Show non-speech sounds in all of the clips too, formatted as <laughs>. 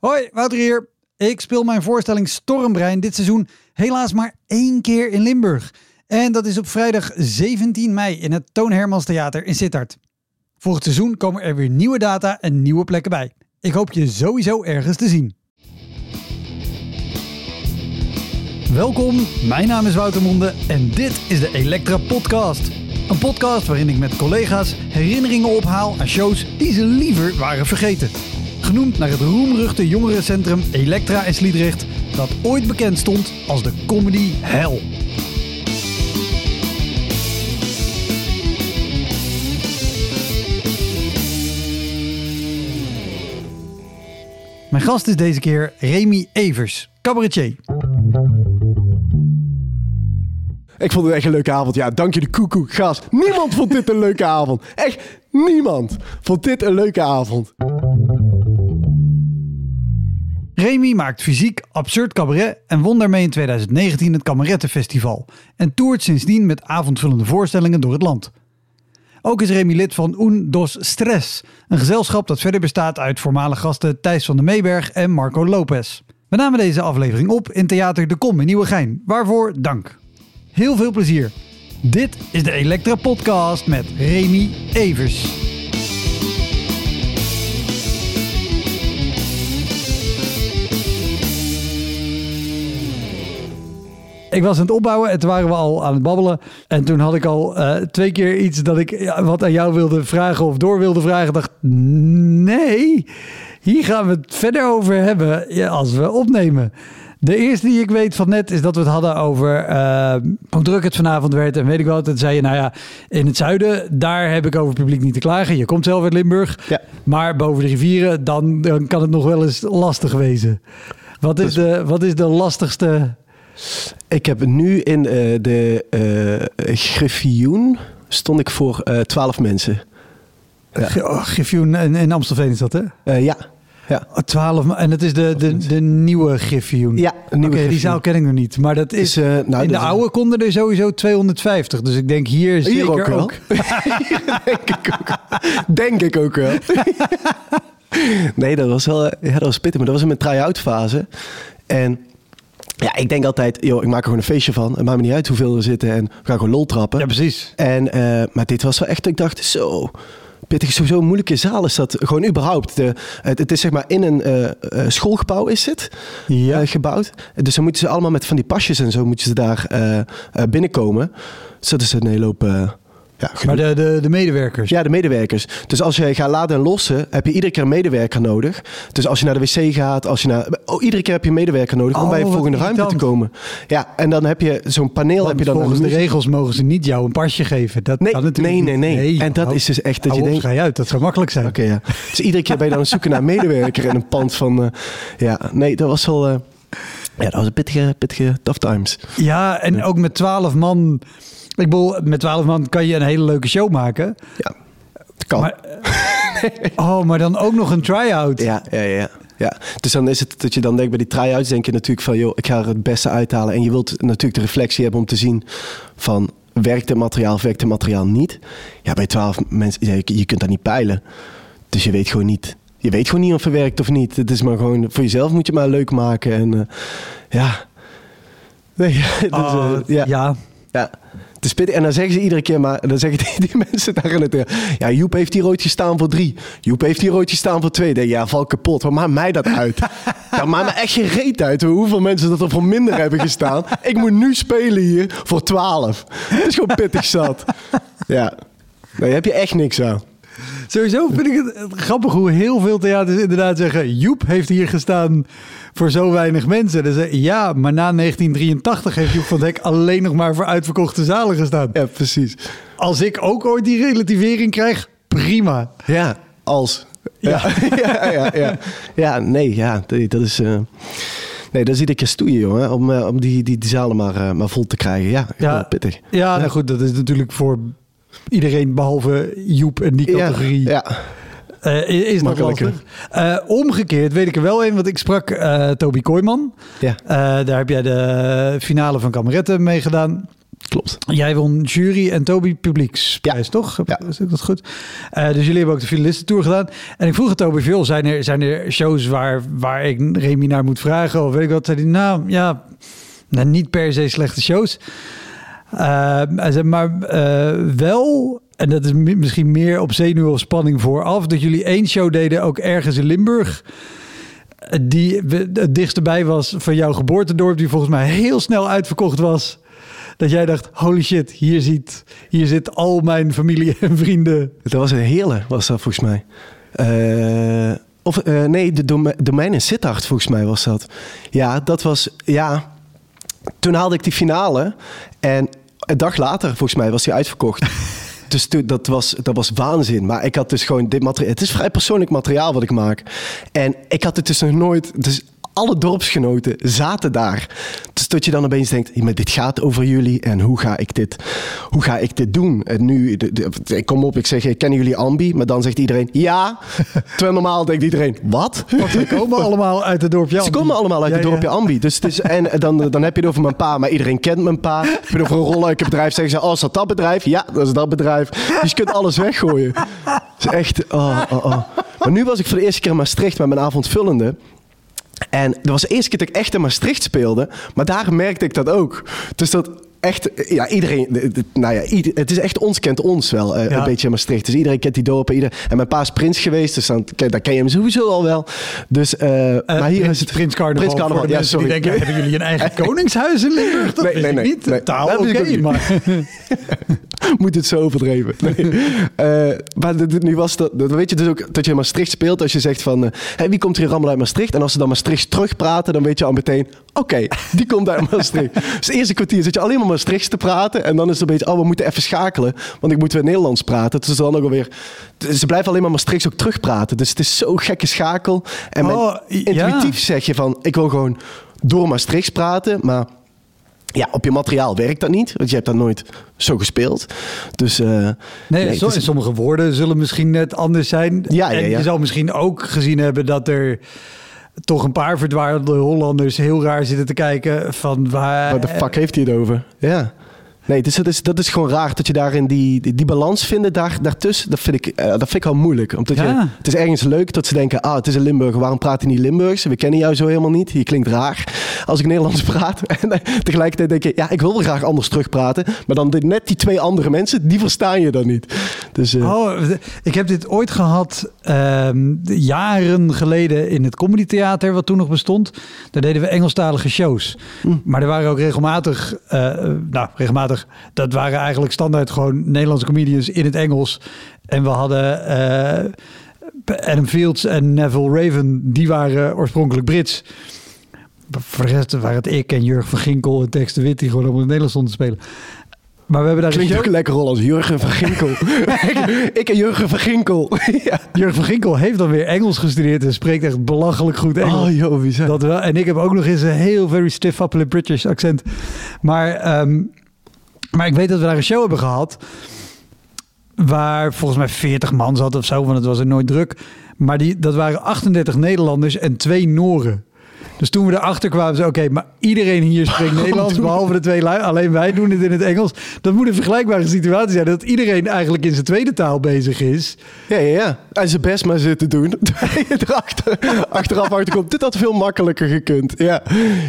Hoi, Wouter hier. Ik speel mijn voorstelling Stormbrein dit seizoen helaas maar één keer in Limburg. En dat is op vrijdag 17 mei in het Toon Hermans Theater in Sittard. Volgend seizoen komen er weer nieuwe data en nieuwe plekken bij. Ik hoop je sowieso ergens te zien. Welkom, mijn naam is Wouter Monde en dit is de Elektra Podcast. Een podcast waarin ik met collega's herinneringen ophaal aan shows die ze liever waren vergeten. Genoemd naar het roemruchte jongerencentrum Elektra in Sliedrecht, dat ooit bekend stond als de comedy hell. Mijn gast is deze keer Remy Evers, cabaretier. Ik vond het echt een leuke avond. Ja, dank de koekoek, gast. Niemand vond dit een leuke avond. Echt, niemand vond dit een leuke avond. Remy maakt fysiek absurd cabaret en won daarmee in 2019 het Kamerettenfestival. En toert sindsdien met avondvullende voorstellingen door het land. Ook is Remy lid van Un Dos Stress, een gezelschap dat verder bestaat uit voormalige gasten Thijs van der Meeberg en Marco Lopez. We namen deze aflevering op in Theater De Kom in Nieuwegein, waarvoor dank. Heel veel plezier. Dit is de Elektra Podcast met Remy Evers. Ik was aan het opbouwen en toen waren we al aan het babbelen. En toen had ik al eh, twee keer iets dat ik ja, wat aan jou wilde vragen of door wilde vragen. Ik dacht, nee, hier gaan we het verder over hebben ja, als we opnemen. De eerste die ik weet van net is dat we het hadden over eh, hoe druk het vanavond werd. En weet ik wat. En zei je, nou ja, in het zuiden, daar heb ik over publiek niet te klagen. Je komt zelf uit Limburg. Ja. Maar boven de rivieren, dan, dan kan het nog wel eens lastig wezen. Wat is, de, wat is de lastigste Ik heb nu in eh, de eh Griffioen stond ik voor eh 12 mensen. Ja. G- oh, Griffioen in, in Amstelveen is dat, hè? Ja. Ja. Oh, 12, ma- en het is de, de, de nieuwe Griffioen. Ja, Oké, die zaal ken ik nog niet. Maar dat is, nou, in dat de oude konden er sowieso 250. Dus ik denk hier, Hier zeker ook wel. ook. Denk ik ook. Denk ik ook wel. <laughs> nee, dat was wel ja, dat was pittig. Maar dat was in mijn try-out fase. En ja, ik denk altijd, joh, ik maak er gewoon een feestje van. Het maakt me niet uit hoeveel er zitten. En we gaan gewoon lol trappen. Ja, precies. En, eh, maar dit was wel echt, ik dacht, zo pittig, sowieso een moeilijke zaal is dat. Gewoon überhaupt. De, het, het is zeg maar in een eh, eh, schoolgebouw is het Ja. gebouwd. Dus dan moeten ze allemaal met van die pasjes en zo moeten ze daar binnenkomen. Dus dat is een hele hoop... ja, Maar de, de, de medewerkers. ja, de medewerkers. Dus als je gaat laden en lossen, heb je iedere keer een medewerker nodig. Dus als je naar de wc gaat, als je naar... Oh, iedere keer heb je een medewerker nodig om Oh, bij je wat volgende ruimte te komen. Ja, en dan heb je zo'n paneel Want heb je dan volgens de regels mogen ze niet jou een pasje geven. Dat Nee, kan natuurlijk nee, nee, nee. En dat hou- is dus echt dat je denkt- schei uit, dat zou makkelijk zijn. Oké, ja. Dus iedere keer ben je dan zoeken naar een medewerker in een pand van... eh, ja, nee, dat was wel... eh, ja, dat was een pittige, pittige tough times. Ja, en ook met 12 man. Ik bedoel, met 12 man kan je een hele leuke show maken. Ja, het kan. Maar, <laughs> oh, maar dan ook nog een try-out. Ja, ja, ja. ja. Dus dan is het dat je dan denkt bij die try-outs, denk je natuurlijk van, joh, ik ga er het beste uithalen. En je wilt natuurlijk de reflectie hebben om te zien van, werkt het materiaal of werkt het materiaal niet? Ja, bij twaalf mensen, ja, je, je kunt dat niet peilen. Dus je weet gewoon niet. Je weet gewoon niet of het werkt of niet. Het is maar gewoon, voor jezelf moet je maar leuk maken. En eh, ja. <laughs> Nee, <laughs> dus, eh, Oh, ja. ja. Ja. En dan zeggen ze iedere keer, maar dan zeggen die, die mensen daar in het. eh, Ja, Joep heeft hier ooit gestaan voor drie. Joep heeft hier ooit gestaan voor twee. Denk, ja, val kapot. Wat maakt mij dat uit? <laughs> dat maakt me echt geen reet uit hoeveel mensen dat er voor minder hebben gestaan. Ik moet nu spelen hier voor twaalf. Het is gewoon pittig zat. Ja. Daar heb je echt niks aan. Sowieso vind ik het grappig hoe heel veel theaters inderdaad zeggen... Joep heeft hier gestaan voor zo weinig mensen. Dan zeg, ja, maar na 1983 heeft Joep van Dek alleen nog maar voor uitverkochte zalen gestaan. Ja, precies. Als ik ook ooit die relativering krijg, prima. Ja, als. Ja, ja, <laughs> ja. Ja, ja nee, ja, dat is... eh, Nee, dat is iedere keer stoeien, jongen. Om, eh, om die, die, die zalen maar, eh, maar vol te krijgen. Ja, Ja. ja. pittig. Ja, nou goed, dat is natuurlijk voor iedereen behalve Joep en die categorie. Ja, Eh, is Makkelijker. lastig. Eh, omgekeerd weet ik er wel een, want ik sprak eh Toby Kooijman. ja. Daar heb jij de finale van Kameretten mee gedaan. klopt. Jij won jury en Toby publieksprijs, toch? Ja. Is dat goed? Uh, dus jullie hebben ook de finalistentour gedaan. En ik vroeg het Toby veel, zijn er, zijn er shows waar, waar ik Remy naar moet vragen? Of weet ik wat? Zei hij, nou ja, nou, niet per se slechte shows. Uh, maar uh, wel, en dat is misschien meer op zenuw of spanning vooraf, dat jullie één show deden ook ergens in Limburg die het dichtst bij was van jouw geboortedorp, die volgens mij heel snel uitverkocht was. Dat jij dacht, holy shit, hier, ziet, hier zit al mijn familie <laughs> en vrienden. Dat was een hele, was dat volgens mij. Uh, of nee, de dome domein in Sittard volgens mij was dat. Ja, dat was, ja. Toen haalde ik die finale en een dag later volgens mij was die uitverkocht. <laughs> Dus dat was, dat was waanzin. Maar ik had dus gewoon dit materiaal. Het is vrij persoonlijk materiaal wat ik maak. En ik had het dus nog nooit. Dus alle dorpsgenoten zaten daar. Dus dat je dan opeens denkt, maar dit gaat over jullie en hoe ga ik dit, hoe ga ik dit doen? En nu, de, de, ik kom op, ik zeg, kennen jullie Ambi? Maar dan zegt iedereen, ja. <laughs> Terwijl normaal denkt iedereen, wat? Want ze komen <laughs> allemaal uit het dorpje Ambi. Ze komen allemaal uit het dorpje ja. Ambi. Dus het is, en dan, dan heb je het over mijn pa, maar iedereen kent mijn pa. Heb je het over een rolluikenbedrijf, zeggen ze, oh, is dat dat bedrijf? Ja, dat is dat bedrijf. Dus je kunt alles weggooien. Het is echt, oh, oh, oh. Maar nu was ik voor de eerste keer in Maastricht met mijn avondvullende. En dat was de eerste keer dat ik echt in Maastricht speelde. Maar daar merkte ik dat ook. Dus dat echt, ja, iedereen, nou ja, ieder, het is echt ons kent ons wel uh, ja. een beetje in Maastricht. Dus iedereen kent die dorpen. Ieder, en mijn pa is prins geweest, dus dan, dan ken je hem sowieso al wel. Dus, uh, uh, maar hier is het Prins Carnaval. Prins Carnaval, ja, sorry. Die denken, hebben jullie een eigen <laughs> koningshuis in Limburg? Dat nee, nee, nee, niet. Nee, Taal, oké, okay, maar... <laughs> Moet het zo overdreven. Nee. <laughs> maar nu was dat, dat weet je dus ook dat je in Maastricht speelt. Als je zegt van, hey, wie komt hier allemaal uit Maastricht? En als ze dan Maastricht terugpraten, dan weet je al meteen, oké, okay, die komt uit Maastricht. dus het eerste kwartier zit je alleen maar Maastricht te praten. En dan is het een beetje, oh, we moeten even schakelen. Want ik moet weer Nederlands praten. Dus dan ook alweer, ze blijven alleen maar Maastricht ook terugpraten. Dus het is zo'n gekke schakel. En oh, intuïtief zeg je van, ik wil gewoon door Maastricht praten, maar ja, op je materiaal werkt dat niet, want je hebt dat nooit zo gespeeld. Dus, uh, nee, is... sommige woorden zullen misschien net anders zijn. Ja, ja, en ja. je zal misschien ook gezien hebben dat er toch een paar verdwaarde Hollanders heel raar zitten te kijken van waar... Wat de fuck heeft hij het over? Ja. Nee, dus dat, is, dat is gewoon raar dat je daarin die, die, die balans vindt daar, daartussen. Dat vind, ik, uh, dat vind ik wel moeilijk. Omdat ja. je, het is ergens leuk dat ze denken, ah, het is een Limburger, waarom praat hij niet Limburgs? We kennen jou zo helemaal niet. Je klinkt raar als ik Nederlands praat. <laughs> En tegelijkertijd denk je, ja, ik wil wel graag anders terugpraten. Maar dan net die twee andere mensen, die verstaan je dan niet. Dus, uh... oh, ik heb dit ooit gehad uh, jaren geleden in het Comedy Theater, wat toen nog bestond. Daar deden we Engelstalige shows. Hm. Maar er waren ook regelmatig, nou, regelmatig dat waren eigenlijk standaard gewoon Nederlandse comedians in het Engels. En we hadden uh, Adam Fields en Neville Raven, die waren oorspronkelijk Brits. Voor de rest waren het ik en Jurgen van Ginkel en Tex de Wit die gewoon op het Nederlands stonden te spelen. Maar we hebben daar Klinkt ook een lekker rol als Jurgen van <laughs> Ginkel. ik, ik, en Jurgen van Ginkel. ja. Jurgen van Ginkel heeft dan weer Engels gestudeerd en spreekt echt belachelijk goed Engels. Oh joh, dat wel. En ik heb ook nog eens een heel very stiff upper British accent. Maar um, maar ik weet dat we daar een show hebben gehad. Waar volgens mij 40 man zat of zo, want het was er nooit druk. Maar die, dat waren 38 Nederlanders en twee Noren. Dus toen we erachter kwamen, ze oké, maar iedereen hier spreekt <laughs> Nederlands, behalve de twee lui. Alleen wij doen het in het Engels. Dat moet een vergelijkbare situatie zijn. Dat iedereen eigenlijk in zijn tweede taal bezig is. Ja, ja, ja. En zijn best maar zitten doen. <laughs> Erachter, achteraf achterkomt. Dit had veel makkelijker gekund. Ja,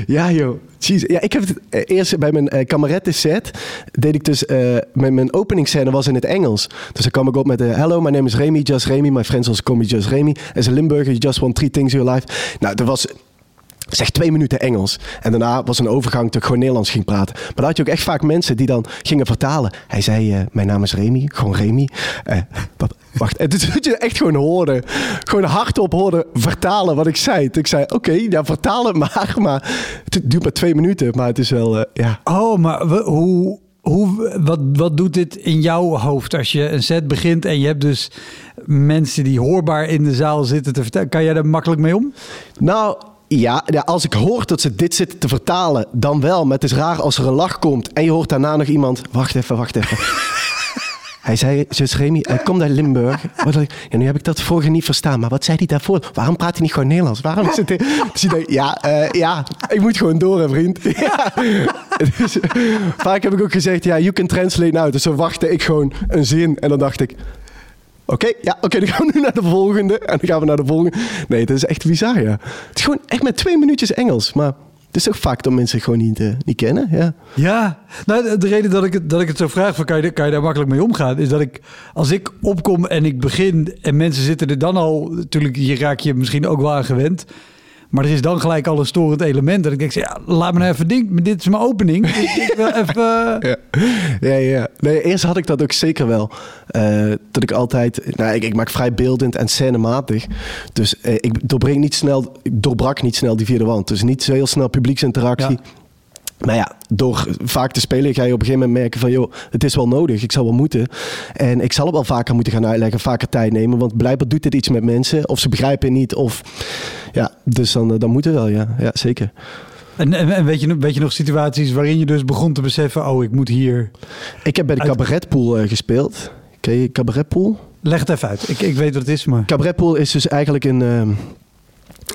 ja joh. Jeez. Ja, ik heb het eh, eerst bij mijn uh, kameretten set deed ik dus uh, mijn, mijn openingsscène was in het Engels. Dus dan kwam ik op met uh, hello, my name is Remy, just Remy, my friends also call me just Remy. As a Limburger, you just want three things in your life. Nou, dat was zeg twee minuten Engels. En daarna was een overgang dat ik gewoon Nederlands ging praten. Maar dan had je ook echt vaak mensen die dan gingen vertalen. Hij zei, uh, mijn naam is Remy, gewoon Remy. Uh, wacht, <laughs> en dus dat je echt gewoon hoorde, gewoon hardop hoorde vertalen wat ik zei. ik zei, oké, okay, ja, vertaal het maar. Maar het duurt maar twee minuten, maar het is wel, uh, ja. Oh, maar we, hoe... Hoe, wat, wat doet dit in jouw hoofd als je een set begint en je hebt dus mensen die hoorbaar in de zaal zitten te vertellen? Kan jij daar makkelijk mee om? Nou, ja, ja, als ik hoor dat ze dit zitten te vertalen, dan wel. Maar het is raar als er een lach komt en je hoort daarna nog iemand... Wacht even, wacht even. <laughs> Hij zei, zus Remy, hij komt uit Limburg. Ja, nu heb ik dat vorige niet verstaan. Maar wat zei hij daarvoor? Waarom praat hij niet gewoon Nederlands? Waarom zit hij... <laughs> Dus denkt, ja, uh, ja, ik moet gewoon door, hè, vriend. <laughs> ja. Dus, vaak heb ik ook gezegd, ja, you can translate now. Dus dan wachtte ik gewoon een zin en dan dacht ik... Oké, ja, oké, dan gaan we nu naar de volgende. En dan gaan we naar de volgende. Nee, dat is echt bizar, ja. Het is gewoon echt met twee minuutjes Engels. Maar het is ook vaak dat mensen het gewoon niet, eh, niet kennen, ja. Ja, nou, de, de reden dat ik, het, dat ik het zo vraag, van, kan, je, kan je daar makkelijk mee omgaan, is dat ik, als ik opkom en ik begin en mensen zitten er dan al, natuurlijk, hier raak je misschien ook wel aan gewend. Maar er is dan gelijk al een storend element. Dat ik denk, ja, laat me nou even ding. Dit is mijn opening. ik, wil <laughs> even... Ja, ja. ja. Nee, eerst had ik dat ook zeker wel. Uh, dat ik altijd... Nou, ik, ik, maak vrij beeldend en scenematig. Dus uh, ik doorbreek niet snel... Ik doorbrak niet snel die vierde wand. Dus niet zo heel snel publieksinteractie. Ja. Maar ja, door vaak te spelen ga je op een gegeven moment merken van... joh, het is wel nodig, ik zal wel moeten. En ik zal het wel vaker moeten gaan uitleggen, vaker tijd nemen. Want blijkbaar doet dit iets met mensen. Of ze begrijpen het niet, of... Ja, dus dan, dan moet het wel, ja. Ja, zeker. En, en, en, weet, je, weet je nog situaties waarin je dus begon te beseffen... oh, ik moet hier... Ik heb bij de uit... cabaretpool uh, gespeeld. Ken je cabaretpool? Leg het even uit. Ik, ik weet wat het is, maar... Cabaretpool is dus eigenlijk een... Uh,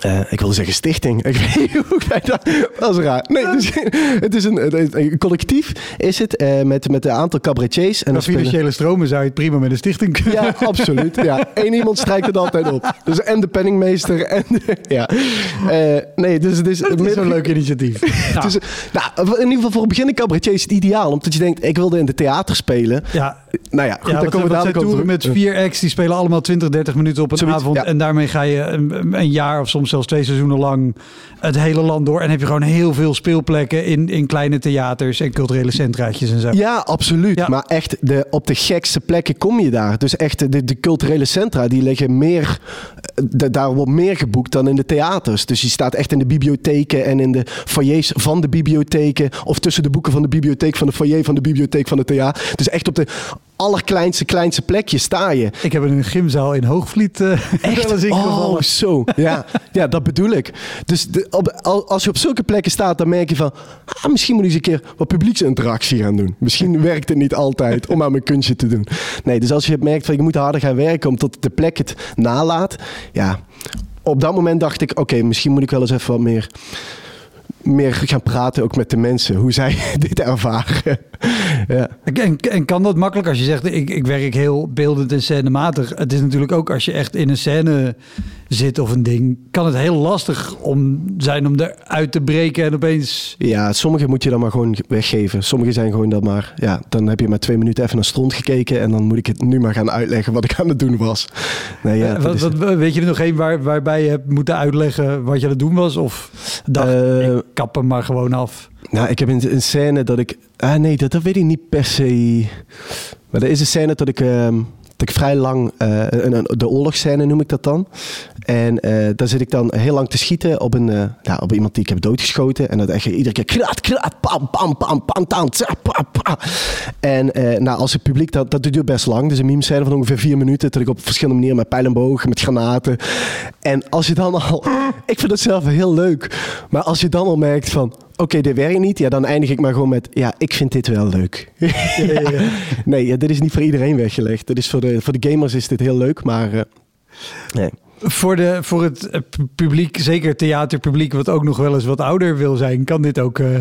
uh, ik wilde zeggen stichting. <laughs> Ik weet niet hoe ik dat... Dat is raar. Nee, het is, <laughs> het is een, een, collectief is het uh, met, met een aantal cabaretiers. En financiële spelen... stromen zou je het prima met een stichting kunnen. Ja, <laughs> absoluut. Ja. Eén iemand strijkt het altijd op. Dus en de penningmeester en de, ja. Uh, nee, dus het is... Het is een leuk initiatief. Ja. Dus, nou, in ieder geval voor beginnende cabaretier is het ideaal. Omdat je denkt, ik wilde in de theater spelen. Ja. Nou ja, goed, ja, dan komen we dadelijk op met vier acts, die spelen allemaal 20, 30 minuten op een Zoiets, avond. Ja. En daarmee ga je een, een jaar of soms zelfs twee seizoenen lang het hele land door. En heb je gewoon heel veel speelplekken in, in kleine theaters en culturele centraatjes en zo. Ja, absoluut. Ja. Maar echt, de, op de gekste plekken kom je daar. Dus echt, de, de culturele centra, die liggen meer... De, daar wordt meer geboekt dan in de theaters. Dus je staat echt in de bibliotheken en in de foyers van de bibliotheken. Of tussen de boeken van de bibliotheek, van de foyer van de bibliotheek van het theater. Dus echt op de allerkleinste, kleinste plekje sta je. Ik heb in een gymzaal in Hoogvliet uh, Echt? <laughs> Oh, zo. Ja, ja, dat bedoel ik. Dus de, op, als je op zulke plekken staat, dan merk je van... Ah, misschien moet ik eens een keer wat publieksinteractie gaan doen. Misschien <laughs> werkt het niet altijd om aan mijn kunstje te doen. Nee, dus als je merkt van je moet harder gaan werken... omdat de plek het nalaat. Ja, op dat moment dacht ik... Oké, misschien moet ik wel eens even wat meer meer gaan praten ook met de mensen, hoe zij <laughs> dit ervaren. Ja. en, en kan dat makkelijk als je zegt, ik, ik werk heel beeldend en scènematig. Het is natuurlijk ook als je echt in een scène zit of een ding, kan het heel lastig om zijn om eruit te breken en opeens... Ja, sommige moet je dan maar gewoon weggeven. Sommige zijn gewoon dat maar, ja, dan heb je maar twee minuten even naar stront gekeken en dan moet ik het nu maar gaan uitleggen wat ik aan het doen was. Nee, ja, uh, wat, weet je er nog een waar, waarbij je hebt moeten uitleggen wat je aan het doen was? Of dacht, uh, ik kap hem maar gewoon af? Nou, ik heb een, een scène dat ik... Ah nee, dat, dat weet ik niet per se. Maar er is een scène dat ik... Uh, dat ik vrij lang, uh, een, de oorlogsscène noem ik dat dan. En uh, daar zit ik dan heel lang te schieten op, een, ja, op iemand die ik heb doodgeschoten. En dat echt iedere keer kraat, kraat, pam, pam, pam, pam, pam, pam. En nou, als het publiek, dat, dat duurt best lang. Dus een meme van ongeveer vier minuten. Dat ik op verschillende manieren met pijl en boog, met granaten. En als je dan al, <laughs> ik vind het zelf heel leuk. Maar als je dan al merkt van, oké, okay, dit werkt niet. Ja, dan eindig ik maar gewoon met, ja, ik vind dit wel leuk. ja, <laughs> ja, ja. Nee, dit is niet voor iedereen weggelegd. Dit is voor, de, voor de gamers is dit heel leuk, maar uh, nee. Voor, de, voor het publiek, zeker theaterpubliek, wat ook nog wel eens wat ouder wil zijn, kan dit ook uh,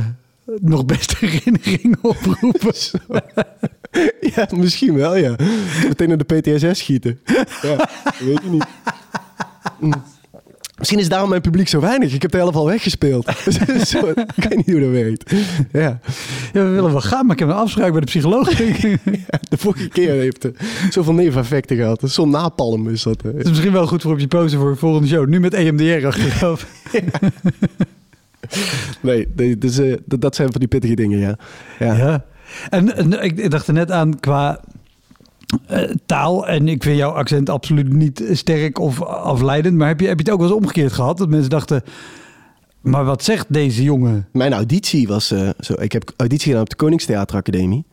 nog best herinneringen <laughs> oproepen. <laughs> ja, misschien wel, ja. Meteen naar de PTSS schieten. Ja, weet je niet. Mm. Misschien is daarom mijn publiek zo weinig. Ik heb de helft al weggespeeld. <laughs> zo, ik weet niet hoe dat werkt. Ja. ja, we willen wel gaan, maar ik heb een afspraak bij de psycholoog. <laughs> ja, de vorige keer heeft het zoveel neveneffecten gehad. Zo'n napalm is dat. Het is misschien wel goed voor op je pose voor de volgende show. Nu met EMDR achteraf. <laughs> nee, nee dus, uh, dat zijn van die pittige dingen, ja. Ja. en ik dacht er net aan qua uh, taal. En ik vind jouw accent absoluut niet sterk of afleidend. Maar heb je, heb je het ook wel eens omgekeerd gehad? Dat mensen dachten... Maar wat zegt deze jongen? Mijn auditie was uh, zo. Ik heb auditie gedaan op de Koningstheateracademie.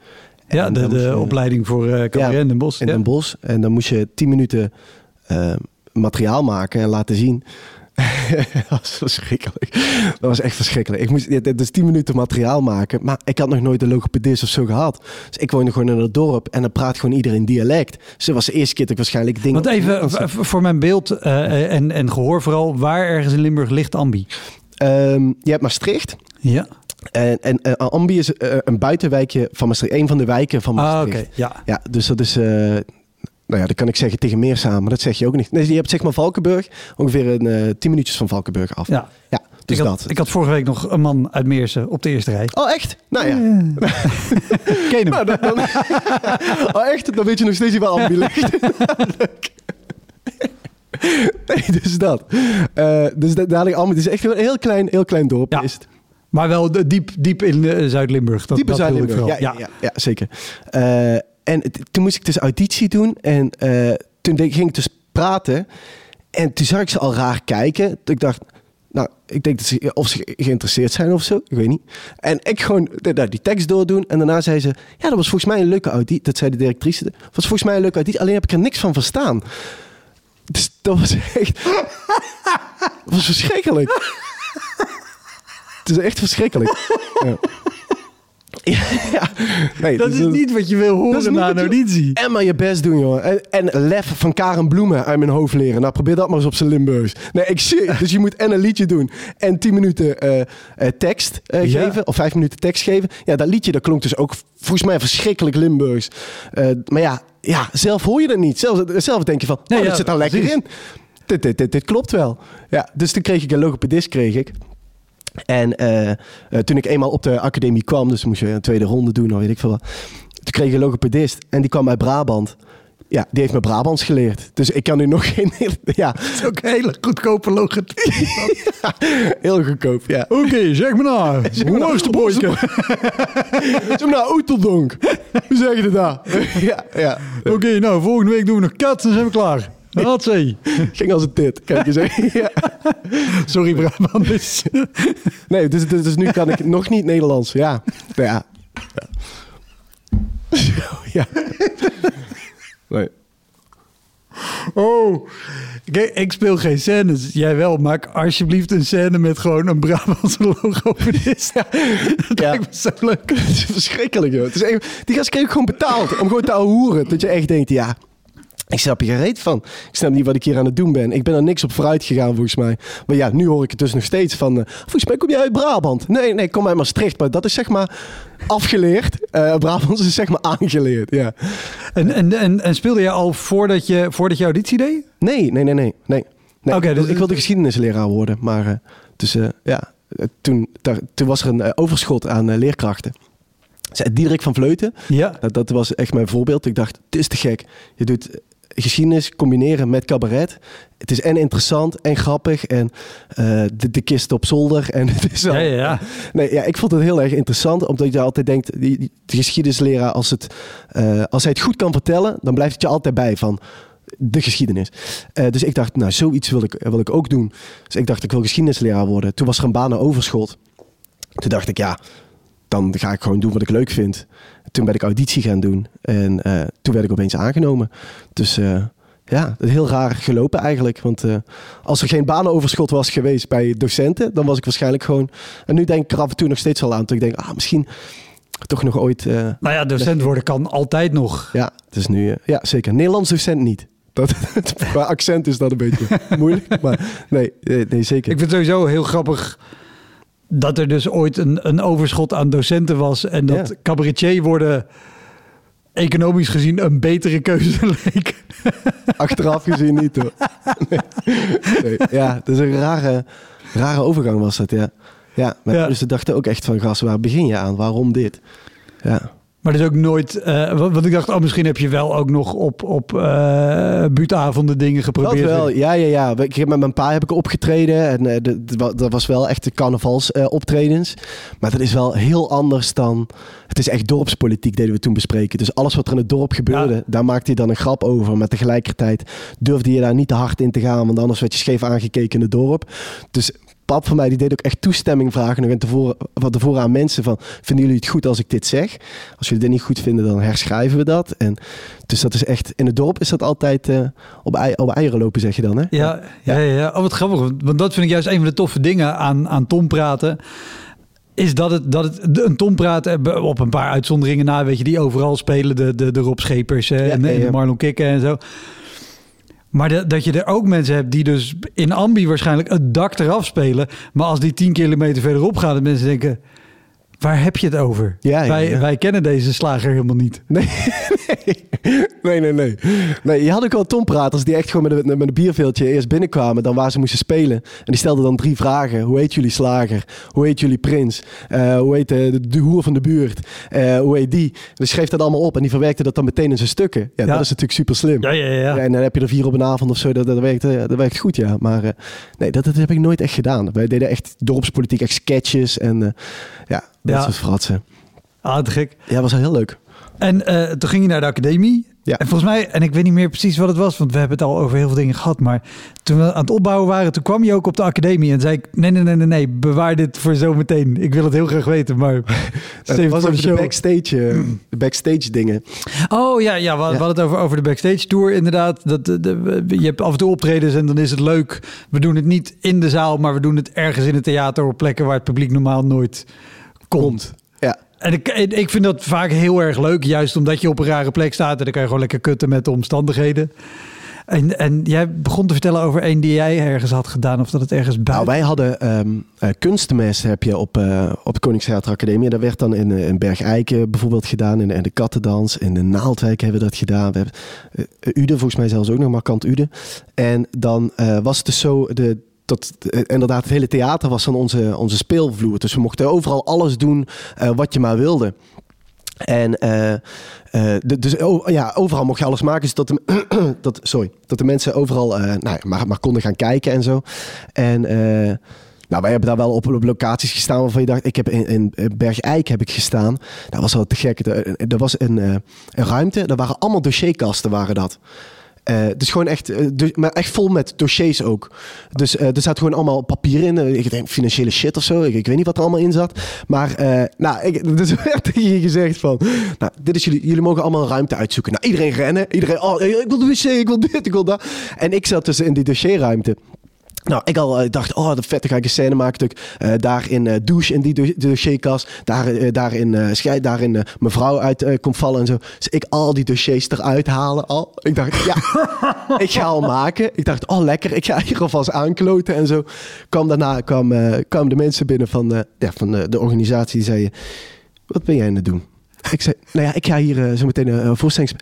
Ja, de, de je, opleiding voor uh, cabaret ja, in Den Bosch. In Den Bosch. En dan moest je tien minuten materiaal maken en laten zien <laughs> dat was verschrikkelijk. Dat was echt verschrikkelijk. Ik moest dus 10 minuten materiaal maken, maar ik had nog nooit een logopedist of zo gehad. Dus ik woonde gewoon in het dorp en dan praat gewoon iedereen dialect. Dus dat was de eerste keer dat ik waarschijnlijk dingen... Want even voor mijn beeld uh, en, en gehoor vooral, waar ergens in Limburg ligt Ambi? Um, je hebt Maastricht. Ja. En, en eh, Ambi is eh, een buitenwijkje van Maastricht. Een van de wijken van Ah, Maastricht. Ja. Ja, dus dat is... eh, nou ja, dat kan ik zeggen tegen meer samen. Maar dat zeg je ook niet. Nee, je hebt zeg maar Valkenburg. Ongeveer een eh 10 minuutjes van Valkenburg af. ja. Ja, dus ik, had, dat. ik had vorige week nog een man uit Meersen op de eerste rij. Oh, echt? Nou ja. <laughs> Ken je hem? Nou, dan, dan- <laughs> oh, echt? Dan weet je nog steeds niet waar Ambi ligt. <laughs> Nee, dus dat. Eh, dus da- daar ligt Ambi. Het is echt een heel klein, heel klein dorp. Ja. Is het. Maar wel diep, diep in eh, Zuid-Limburg. Ik Zuid-Limburg. Ja, ja, ja, ja, zeker. Eh, en toen moest ik dus auditie doen. En eh, toen ging ik dus praten. En toen zag ik ze al raar kijken. Ik dacht, nou, ik denk dat ze, of ze geïnteresseerd zijn of zo. Ik weet niet. En ik gewoon nou, die tekst doordoen. En daarna zei ze, ja, dat was volgens mij een leuke auditie. Dat zei de directrice. Dat was volgens mij een leuke auditie. Alleen heb ik er niks van verstaan. Dus dat was echt... <laughs> was verschrikkelijk. Het is echt verschrikkelijk. Ja. <laughs> Ja. Nee, Dat dus is niet wat je wil horen na een auditie. En maar je best doen, joh. En, en lef van Karen Bloemen uit mijn hoofd leren. Nou, probeer dat maar eens op zijn Limburgs. Nee, ik zie. <laughs> Dus je moet en een liedje doen. En 10 minuten eh, eh, tekst eh, Ja. geven. Of 5 minuten tekst geven. Ja, dat liedje dat klonk dus ook volgens mij verschrikkelijk Limburgs. Maar ja, ja, zelf hoor je dat niet. Zelf, zelf denk je van, Nee, oh, ja, dat zit nou lekker precies. in. Dit, dit, dit, dit klopt wel. Ja, dus toen kreeg ik een logopedist, kreeg ik. En eh, eh, toen ik eenmaal op de academie kwam, dus moest je een tweede ronde doen, of weet ik veel wat. Toen kreeg ik een logopedist en die kwam uit Brabant. Ja, die heeft me Brabants geleerd. Dus ik kan nu nog <laughs> geen... Ja, Dat is ook een hele goedkope logopedie. <laughs> heel goedkoop, ja. Oké, zeg maar nou. <laughs> Hoe nou, boyke? Zo nou, Oeteldonk. Hoe zeg je dat? Ja, ja. Oké, nou, volgende week doen we nog kat en zijn we klaar. Hatzee. <laughs> Ging als een tit, ik je zeggen. Ja. Sorry Brabanders. Nee, dus, dus, dus nu kan ik nog niet Nederlands. Ja, ja. Ja. <laughs> Ja. Nee. Oh. Kijk, ik speel geen scènes. Jij wel. Maak alsjeblieft een scène met gewoon een Brabantse logopedist. <laughs> Dat Ja. lijkt me zo leuk. Het is verschrikkelijk, joh. Het is echt, die gast kreeg gewoon betaald om gewoon te hoeren. Dat je echt denkt, ja, ik snap hier geen reet van. Ik snap niet wat ik hier aan het doen ben. Ik ben er niks op vooruit gegaan, volgens mij. Maar ja, nu hoor ik het dus nog steeds van... eh, volgens mij kom jij uit Brabant. Nee, nee, ik kom uit Maastricht. Maar dat is zeg maar afgeleerd. Eh Brabant is zeg maar aangeleerd, ja. En, en, en, en speelde jij al voordat je, voordat je auditie deed? Nee, nee, nee, nee. nee. nee. Oké, dus- ik wilde geschiedenisleraar worden. Maar dus, eh, ja, toen, daar, toen was er een overschot aan leerkrachten. Diederik van Vleuten. Ja. Dat, dat was echt mijn voorbeeld. Ik dacht, het is te gek. Je doet geschiedenis combineren met cabaret. Het is en interessant en grappig. En eh, de, de kist op zolder. En <laughs> het is wel... Ja, ja, ja. <laughs> Nee, ja, ik vond het heel erg interessant. Omdat je altijd denkt, die, die- de geschiedenisleraar, als, het, eh, als hij het goed kan vertellen, dan blijft het je altijd bij van de geschiedenis. Eh, dus ik dacht, nou, zoiets wil ik, wil ik ook doen. Dus ik dacht, ik wil geschiedenisleraar worden. Toen was er een baan overschot. Toen dacht ik, ja, dan ga ik gewoon doen wat ik leuk vind. Toen ben ik auditie gaan doen. En eh, toen werd ik opeens aangenomen. Dus eh, ja, heel raar gelopen eigenlijk. Want eh, als er geen banenoverschot was geweest bij docenten, dan was ik waarschijnlijk gewoon... En nu denk ik er af en toe nog steeds al aan. Dat ik denk, ah, misschien toch nog ooit... Nou ja, docent worden kan altijd nog. ja, het is nu... ja, zeker. Nederlands docent niet. Dat, <laughs> qua accent is dat een beetje moeilijk. Maar nee, nee, nee zeker. Ik vind het sowieso heel grappig dat er dus ooit een, een overschot aan docenten was. En dat Ja. cabaretier worden economisch gezien een betere keuze <laughs> leek. Achteraf gezien niet hoor. Nee. Nee. Ja, dat is een rare, rare overgang was dat, ja. Ja, maar Ja. dus ze dachten ook echt van, gast, waar begin je aan? Waarom dit? Ja, Maar dat is ook nooit... eh, want ik dacht, oh, misschien heb je wel ook nog op, op buurtavonden dingen dat geprobeerd. wel. Ja, ja, ja. Ik heb met mijn pa heb ik opgetreden en eh, dat was wel echt de carnavals eh, optredens. Maar dat is wel heel anders dan... Het is echt dorpspolitiek deden we toen bespreken. Dus alles wat er in het dorp gebeurde, Ja. daar maakte hij dan een grap over. Maar tegelijkertijd durfde je daar niet te hard in te gaan, want anders werd je scheef aangekeken in het dorp. Dus pap van mij die deed ook echt toestemming vragen nog en tevoren, van tevoren aan mensen van vinden jullie het goed als ik dit zeg? Als jullie dit niet goed vinden dan herschrijven we dat. En dus dat is echt in het dorp is dat altijd eh, op, ei, op eieren lopen zeg je dan hè? Ja, ja, ja, ja. Oh, wat grappig. want- dat vind ik juist een van de toffe dingen aan, aan Tom praten. Is dat het, dat het een Tom praten op een paar uitzonderingen na, weet je, die overal spelen. De, de, de Rob Schepers en, ja, en de. Marlon Kikken en zo. Maar dat je er ook mensen hebt die dus in ambi waarschijnlijk het dak eraf spelen. Maar als die 10 kilometer verderop gaan, dat mensen denken... Waar heb je het over? Ja, ja, wij, ja. wij kennen deze slager helemaal niet. <laughs> Nee, nee, nee, nee. nee je had ook wel tompraters die echt gewoon met een, met een bierveeltje eerst binnenkwamen dan waar ze moesten spelen. En die stelden dan drie vragen. Hoe heet jullie slager? Hoe heet jullie prins? Eh, hoe heet de, de, de hoer van de buurt? Eh, hoe heet die? Dus schreef dat allemaal op en die verwerkte dat dan meteen in zijn stukken. Ja, dat is natuurlijk super slim. Ja, ja, ja. en dan heb je er vier op een avond of zo. Dat, dat, werkt, eh, dat werkt goed, ja. Maar eh, nee, dat, dat heb ik nooit echt gedaan. Wij deden echt dorpspolitiek, echt sketches. En eh, ja, dat Ja. soort fratsen. Ah, te gek. Ja, was heel leuk. En eh, toen ging je naar de academie. Ja. En volgens mij, en ik weet niet meer precies wat het was, want we hebben het al over heel veel dingen gehad. Maar toen we aan het opbouwen waren, toen kwam je ook op de academie en zei ik: Nee, nee, nee, nee, nee, bewaar dit voor zometeen. Ik wil het heel graag weten, maar. <laughs> Het was over de backstage, eh, de backstage dingen. Oh ja, ja, we, we Ja. hadden het over, over de backstage tour inderdaad. Dat, de, de- je hebt af en toe optredens en dan is het leuk. We doen het niet in de zaal, maar we doen het ergens in het theater op plekken waar het publiek normaal nooit komt. Ja. En ik, ik vind dat vaak heel erg leuk, juist omdat je op een rare plek staat en dan kan je gewoon lekker kutten met de omstandigheden. En, en jij begon te vertellen over een die jij ergens had gedaan, of dat het ergens Nou, buiten. wij hadden kunstmes heb je op, eh op de Koningstheater Academie. Dat werd dan in, eh, in Bergijken bijvoorbeeld gedaan. In, in de Kattendans. In de Naaldwijk hebben we dat gedaan. We hebben eh, Ude, volgens mij zelfs ook nog, markant Ude. En dan was het dus zo... De, dat, eh, inderdaad, het hele theater was dan onze, onze speelvloer. Dus we mochten overal alles doen eh, wat je maar wilde. En eh, dus ja, overal mocht je alles maken. Dus dat de, <clears throat> dat, sorry, dat de mensen overal nou, maar, maar konden gaan kijken en zo. En nou, wij hebben daar wel op, locaties gestaan waarvan je dacht... Ik heb in, in Bergijk heb ik gestaan. Dat was wel te gek. Er, was een, een ruimte. Daar waren allemaal dossierkasten waren dat. Dus gewoon echt, eh, maar echt vol met dossiers ook. Dus eh, er zat gewoon allemaal papier in. Ik denk financiële shit of zo. Ik, ik weet niet wat er allemaal in zat. Maar nou, ik, dus <laughs> werd je gezegd van... Nou, dit is jullie, jullie mogen allemaal ruimte uitzoeken. Nou, iedereen rennen. Iedereen, oh, ik wil de wc, ik wil dit, ik wil dat. En ik zat dus in die dossierruimte. Nou, ik al eh, dacht, oh, dat vet, dan ga ik een scène maken. Eh, daar in eh, douche in die do- dossierkast, daar, daarin uh, scheid, daarin eh, mijn vrouw uit komt vallen en zo. Dus ik al die dossiers eruit halen. Al. Ik dacht, ja, <laughs> ik ga al maken. Ik dacht, oh, lekker, ik ga hier alvast aankloten en zo. Kwam daarna kwam, kwamen de mensen binnen van, ja, van de organisatie die zeiden, wat ben jij aan het doen? Ik zei, nou ja, ik ga hier zo meteen een uh, voorstelling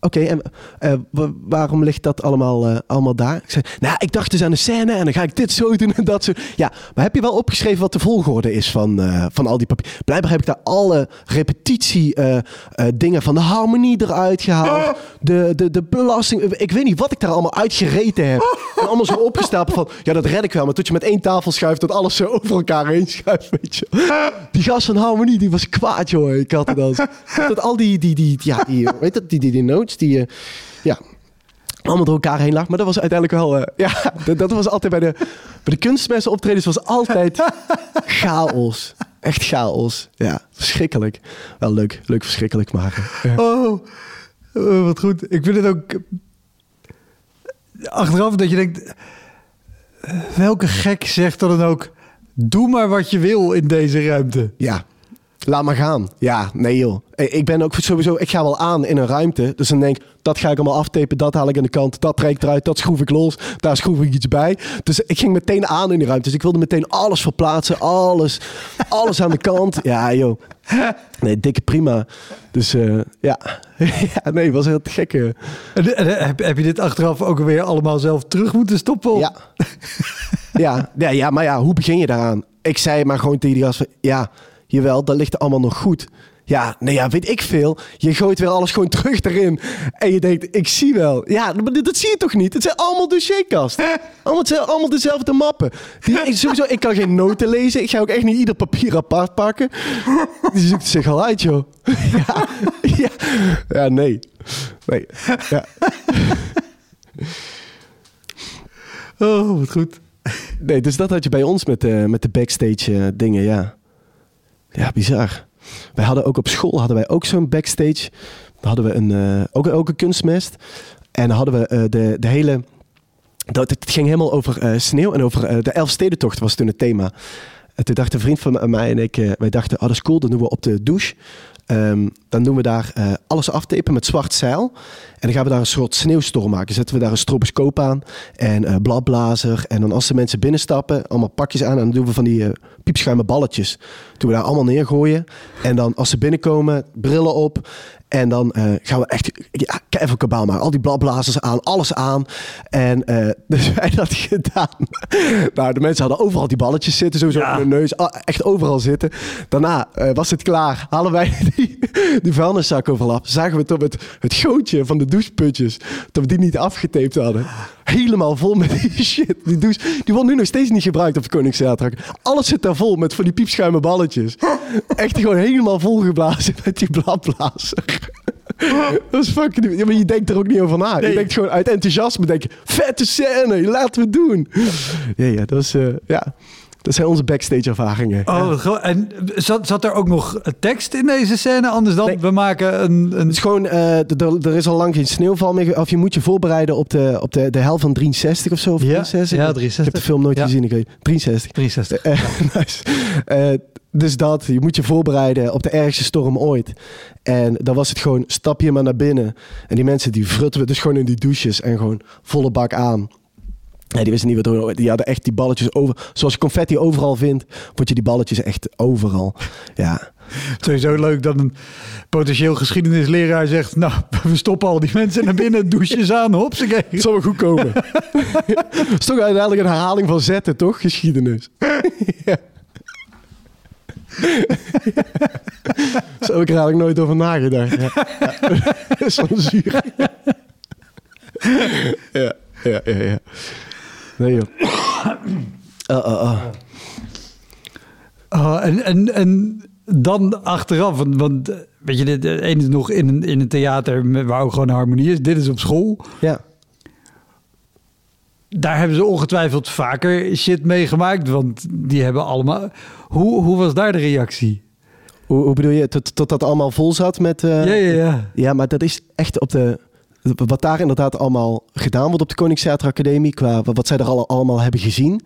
Oké, en eh, wa- waarom ligt dat allemaal, eh, allemaal daar? Ik zei, nou, ik dacht dus aan de scène en dan ga ik dit zo doen en dat zo. Ja, maar heb je wel opgeschreven wat de volgorde is van, eh, van al die papier? Blijkbaar heb ik daar alle repetitie dingen van de harmonie eruit gehaald. De, de, de belasting. Ik weet niet wat ik daar allemaal uitgereten heb. En allemaal zo opgestapeld van, ja, dat red ik wel. Maar tot je met één tafel schuift, dat alles zo over elkaar heen schuift, weet je. Die gast van harmonie, die was kwaad, joh. Ik had het als. <laughs> Dat al die, die, die, ja, die, weet dat, die, die, die die, eh, ja, allemaal door elkaar heen lag. Maar dat was uiteindelijk wel, eh, ja, <laughs> dat, dat was altijd bij de, bij de kunstmessen optredens was altijd <laughs> chaos. Echt chaos. Ja, verschrikkelijk. Wel leuk, leuk verschrikkelijk maken. Ja. Oh, wat goed. Ik vind het ook achteraf dat je denkt, welke gek zegt er dan ook, doe maar wat je wil in deze ruimte. Ja, laat maar gaan. Ja, nee joh. Ik ik ben ook sowieso, ik ga wel aan in een ruimte. Dus dan denk ik, dat ga ik allemaal aftapen, dat haal ik aan de kant, dat trek ik eruit, dat schroef ik los, daar schroef ik iets bij. Dus ik ging meteen aan in die ruimte. Dus ik wilde meteen alles verplaatsen, alles, alles aan de kant. <laughs> Ja joh. Nee, dikke prima. Dus eh, ja. <laughs> ja, nee, was heel gek. eh. En, en heb, heb je dit achteraf ook weer allemaal zelf terug moeten stoppen? Ja. ja, ja, ja, maar ja, hoe begin je daaraan? Ik zei maar gewoon tegen die gast van, ja, jawel, dat ligt allemaal nog goed. Ja, nee, ja, weet ik veel. Je gooit weer alles gewoon terug erin. En je denkt, ik zie wel. Ja, maar dat zie je toch niet? Het zijn allemaal dossierkasten. Allemaal, het zijn allemaal dezelfde mappen. Die, ik, sowieso, ik kan geen noten lezen. Ik ga ook echt niet ieder papier apart pakken. Die zoekt zich al uit, joh. <laughs> Ja, ja, ja nee. Nee, ja. Oh, wat goed. Nee, dus dat had je bij ons met de, met de backstage eh, dingen, ja. Ja, bizar. Wij hadden ook op school hadden wij ook zo'n backstage. Dan hadden we een, eh, ook, ook een kunstmest. En dan hadden we eh, de, de hele... Dat, het ging helemaal over eh, sneeuw en over de Elfstedentocht was toen het thema. En toen dacht een vriend van mij en ik, wij dachten, ah dat is cool, dat doen we op de douche. Ehm, dan doen we daar eh, alles aftapen met zwart zeil. En dan gaan we daar een soort sneeuwstorm maken. Zetten we daar een stroboscoop aan en uh, bladblazer. En dan als de mensen binnenstappen, allemaal pakjes aan. En dan doen we van die uh, piepschuime balletjes. Doen we daar allemaal neergooien. En dan als ze binnenkomen, brillen op. En dan uh, gaan we echt ja, even kabaal maken. Al die bladblazers aan, alles aan. En uh, <laughs> dus wij dat gedaan. <laughs> nou, de mensen hadden overal die balletjes zitten, sowieso ja. op hun neus. Echt overal zitten. Daarna uh, was het klaar. Halen wij <laughs> die, die vuilniszak overal af. Zagen we tot het, het gootje van de doucheputjes. Dat we die niet afgetaped hadden. Helemaal vol met die <laughs> shit. Die douche, die wordt nu nog steeds niet gebruikt op de Koningszaterdag. Alles zit daar vol met van die piepschuime balletjes. Echt gewoon helemaal volgeblazen met die bladblazer. <laughs> Dat is fucking... Ja, maar je denkt er ook niet over na. Nee. Je denkt gewoon uit enthousiasme, denk je, vette scène, laten we het doen. Ja, ja, dat is... Uh, ja. Dat zijn onze backstage ervaringen. Oh, ja. en zat, zat er ook nog tekst in deze scène? Anders dan, nee. we maken een... een... Het is gewoon, uh, er is al lang geen sneeuwval meer. Of je moet je voorbereiden op de, op de, de hel van 63 of zo. Of ja, 63. ja, 63. Ik heb de film nooit ja. gezien. Ik weet, 63. 63. Uh, nice. uh, dus dat, je moet je voorbereiden op de ergste storm ooit. En dan was het gewoon, stap je maar naar binnen. En die mensen die frutten we dus gewoon in die douches en gewoon volle bak aan. Die wisten niet wat. Die hadden echt die balletjes over. Zoals je confetti overal vindt, word je die balletjes echt overal. <laughs> Ja. Sowieso leuk dat een potentieel geschiedenisleraar zegt... nou, <laughs> we stoppen al die mensen naar binnen, <laughs> douches aan, hopsakee. Het zal wel goed komen. Het is toch uiteindelijk een herhaling van zetten, toch? Geschiedenis. ja. Zo heb ik er eigenlijk nooit over nagedacht. Ja. Ja. Zuur. Ja, ja, ja, ja. Nee joh. Uh, uh, uh. En, en, en dan achteraf, want, want weet je, dit een is nog in een, in een theater waar ook gewoon harmonie is. Dit is op school. Ja. Daar hebben ze ongetwijfeld vaker shit meegemaakt, want die hebben allemaal... Hoe, hoe was daar de reactie? Hoe, hoe bedoel je, tot, tot dat allemaal vol zat met... Uh, ja, ja, ja. Ja, maar dat is echt op de... Wat daar inderdaad allemaal gedaan wordt op de Koningstheater Academie, qua wat zij er al, allemaal hebben gezien,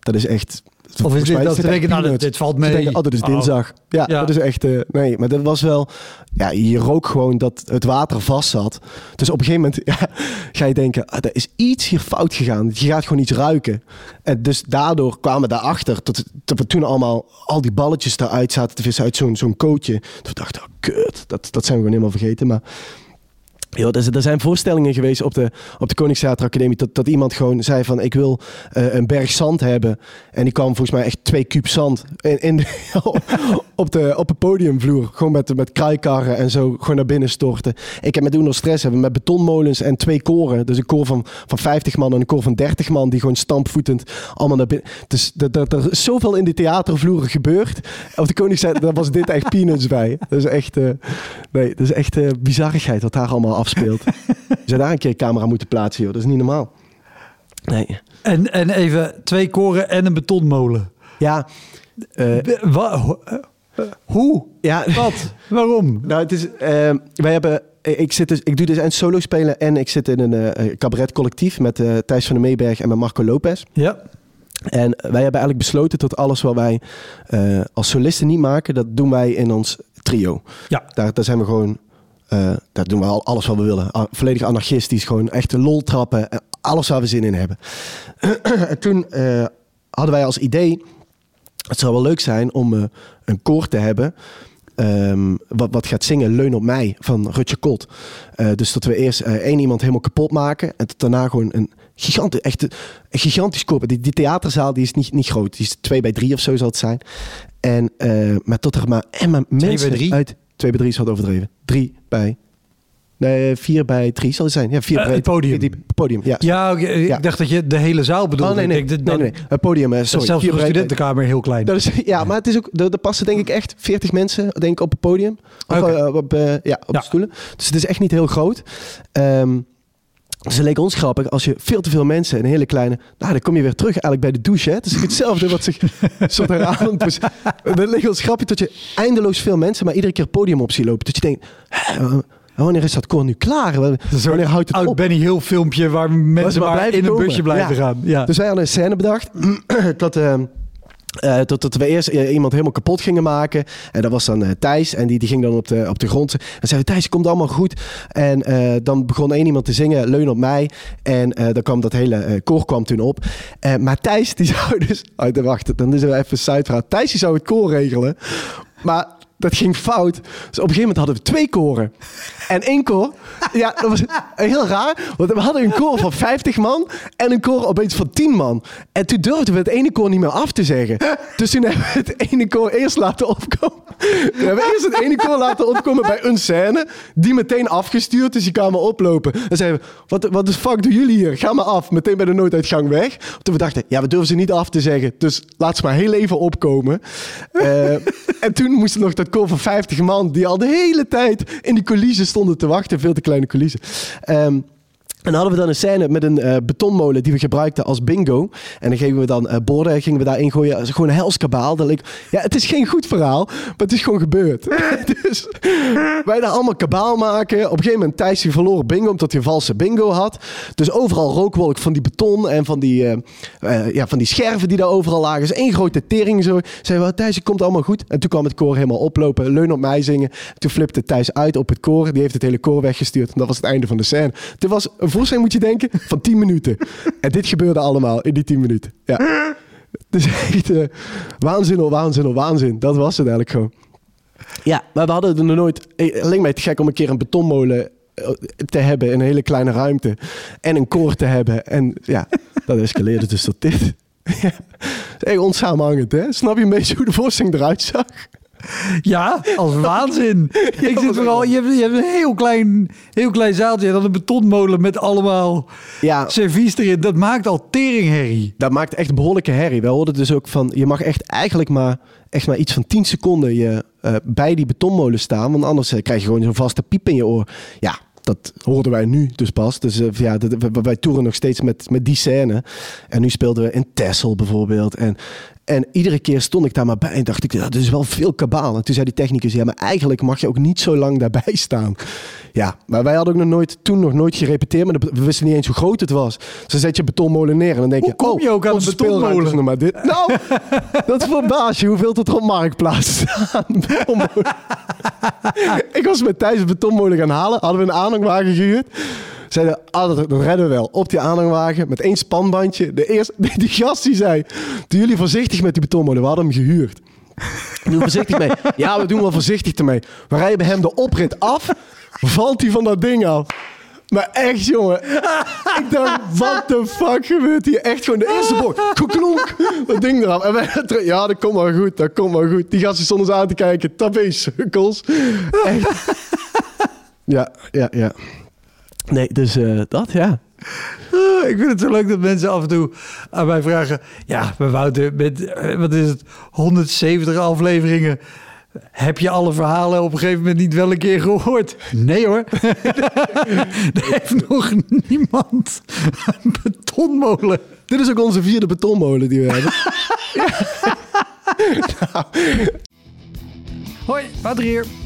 dat is echt... Of is dit dat denken, nou, dit, dit valt mee. Denken, oh, dat is dinsdag. Oh. Ja, ja, dat is echt... Uh, nee, maar dat was wel... Ja, je rook gewoon dat het water vast zat. Dus op een gegeven moment <laughs> ja, ga je denken, ah, er is iets hier fout gegaan. Je gaat gewoon iets ruiken. En dus daardoor kwamen we daarachter dat, dat we toen allemaal al die balletjes eruit zaten te vissen uit zo'n zo'n kootje. Toen we dachten, oh, kut, dat, dat zijn we gewoon helemaal vergeten. Maar... Ja, er zijn voorstellingen geweest op de, op de Koningstheater Academie dat, dat iemand gewoon zei van ik wil uh, een berg zand hebben. En die kwam volgens mij echt twee kuub zand in, in <laughs> op, de, op de podiumvloer. Gewoon met, met kraaikarren en zo gewoon naar binnen storten. Ik heb met Uno Stress hebben met betonmolens en twee koren. Dus een koor van, van 50 man en een koor van 30 man die gewoon stampvoetend allemaal naar binnen. Dus er is zoveel in die theatervloeren gebeurd. Op de Koningstheater daar was dit echt peanuts bij. Dat is echt, uh, nee, dat is echt uh, wat daar allemaal afspeelt. <laughs> Je zou daar een keer een camera moeten plaatsen, joh. Dat is niet normaal. Nee. En, en even twee koren en een betonmolen. Ja. Uh, Wa hoe? Ja. Wat? Waarom? Nou, het is... Uh, wij hebben... Ik, zit dus, ik doe dus en solo spelen en ik zit in een uh, cabaret collectief met Thijs van der Meeberg en met Marco Lopez. Ja. En wij hebben eigenlijk besloten tot alles wat wij als solisten niet maken, dat doen wij in ons trio. Ja. Daar, daar zijn we gewoon uh, daar doen we al alles wat we willen. Uh, volledig anarchistisch, gewoon echte lol trappen. Uh, alles waar we zin in hebben. <clears throat> en toen uh, hadden wij als idee... Het zou wel leuk zijn om een koor te hebben... Um, wat, wat gaat zingen Leun op mij van Rutje Kot. dus dat we eerst één iemand helemaal kapot maken... en daarna gewoon een gigantisch, echt een gigantisch koor. Die, die theaterzaal die is niet, niet groot. Die is twee bij drie of zo zal het zijn. En maar tot er maar, en maar mensen uit... Twee bij drie is wat overdreven. Drie bij. Nee, vier bij drie zal het zijn. Ja, vier uh, bij het podium. Die, podium, ja. Ja, okay. ik dacht dat je de hele zaal bedoelde. Oh, nee, nee, ik denk, nee, nee, nee. Het podium, uh, sorry. Zelfs voor de studentenkamer heel klein. Dat is, ja, maar het is ook, er, er passen denk ik echt 40 mensen denk ik, op het podium. Of, okay. uh, op, uh, ja, op Ja. de stoelen. Dus het is echt niet heel groot. Um, dus het leek ons grappig als je veel te veel mensen in een hele kleine. Nou, dan kom je weer terug eigenlijk bij de douche. Hè? Het is hetzelfde wat zich soort herhalend. Dus, dan leek ons grappig dat je eindeloos veel mensen, maar iedere keer podium op ziet lopen. Dat je denkt, wanneer is dat koor nu klaar? Wanneer houdt het op? Benny Hill filmpje waar mensen maar in een busje blijven Ja. gaan. Ja. Dus wij hadden een scène bedacht <clears throat> dat. Uh, Uh, tot, tot we eerst uh, iemand helemaal kapot gingen maken. En dat was dan uh, Thijs. En die, die ging dan op de, op de grond. En zei Thijs, komt allemaal goed. En dan begon één iemand te zingen, leun op mij. En dan kwam dat hele koor kwam toen op. maar Thijs, die <laughs> zou dus... Oh, wacht, dan is er even een sideverhaal. Thijs, zou het koor regelen. Maar dat ging fout. Dus op een gegeven moment hadden we twee koren. En één koor, ja, dat was heel raar. Want we hadden een koor van 50 man en een koor opeens van 10 man. En toen durfden we het ene koor niet meer af te zeggen. Dus toen hebben we het ene koor eerst laten opkomen. We hebben eerst het ene koor laten opkomen bij een scène. Die meteen afgestuurd, dus die kwamen oplopen. En zeiden we, wat, de fuck doen jullie hier? Ga maar af. Meteen bij de nooduitgang weg. Toen we dachten, ja, we durven ze niet af te zeggen. Dus laat ze maar heel even opkomen. Uh, en toen moesten nog dat koor van 50 man, die al de hele tijd in die coulissen stonden te wachten. Veel te kleine coulissen. Um, en dan hadden we dan een scène met een uh, betonmolen die we gebruikten als bingo. En dan gingen we dan uh, borden, gingen we daarin gooien. Gewoon een helskabaal. Dat ja, het is geen goed verhaal, maar het is gewoon gebeurd. <laughs> dus wij daar allemaal kabaal maken. Op een gegeven moment Thijs die verloren bingo omdat hij valse bingo had. Dus overal rookwolk van die beton en van die, uh, ja, van die scherven die daar overal lagen. Dus één grote tering zo. Zeiden we, Thijs, het komt allemaal goed. En toen kwam het koor helemaal oplopen, leun op mij zingen. Toen flipte Thijs uit op het koor. Die heeft het hele koor weggestuurd. En dat was het einde van de scène. Toen was voorstelling moet je denken van 10 minuten. En dit gebeurde allemaal in die 10 minuten. Ja. Het is echt uh, waanzin of waanzin of waanzin. Dat was het eigenlijk gewoon. Ja, maar we hadden er nog nooit... Eh, alleen maar te gek om een keer een betonmolen eh, te hebben in een hele kleine ruimte. En een koor te hebben. En ja, dat escaleerde dus tot dit. <laughs> ja. Echt onsamenhangend, hè? Snap je een beetje hoe de voorstelling eruit zag? Ja, als waanzin. <laughs> ik zit vooral, je hebt, je hebt een heel klein, heel klein zaaltje en dan een betonmolen met allemaal ja. servies erin. Dat maakt al teringherrie. Dat maakt echt behoorlijke herrie. We hoorden dus ook van, je mag echt eigenlijk maar, echt maar iets van 10 seconden je, uh, bij die betonmolen staan. Want anders uh, krijg je gewoon zo'n vaste piep in je oor. Ja, dat hoorden wij nu dus pas. Dus uh, ja, dat, wij toeren nog steeds met, met die scène. En nu speelden we in Tessel bijvoorbeeld. En en iedere keer stond ik daar maar bij en dacht ik, ja, dat is wel veel kabaal. En toen zei die technicus, ja, maar eigenlijk mag je ook niet zo lang daarbij staan. Ja, maar wij hadden ook nog nooit, toen nog nooit gerepeteerd, maar we wisten niet eens hoe groot het was. Dus zet je betonmolen neer en dan denk je, kom je oh, ook aan de betonmolen? Maar dit. Nou, <laughs> dat verbaas je hoeveel tot er op Marktplaats staan. <laughs> ik was met Thijs een betonmolen gaan halen, hadden we een aanhangwagen gehuurd zeiden, ah, dat, redden we wel. Op die aanhangwagen met één spanbandje. De eerste, <laughs> die gast die zei, doen jullie voorzichtig met die betonmolen. We hadden hem gehuurd. <laughs> Doe voorzichtig mee. Ja, we doen wel voorzichtig ermee. We rijden hem de oprit af. Valt hij van dat ding af. Maar echt, jongen. Ik dacht, wat de fuck gebeurt hier? Echt gewoon de eerste bocht. Geklonk. Dat ding eraf. En wij ja, dat komt wel goed. Dat komt wel goed. Die gasten stonden eens aan te kijken. Tabé sukkels. Ja, ja, ja. <laughs> Nee, dus uh, dat, ja. Uh, ik vind het zo leuk dat mensen af en toe aan mij vragen... Ja, we Wouter, met, uh, wat is het, 170 afleveringen... Heb je alle verhalen op een gegeven moment niet wel een keer gehoord? Nee hoor. <laughs> er heeft nog niemand een betonmolen. Dit is ook onze vierde betonmolen die we hebben. <laughs> nou. Hoi, Wouter hier.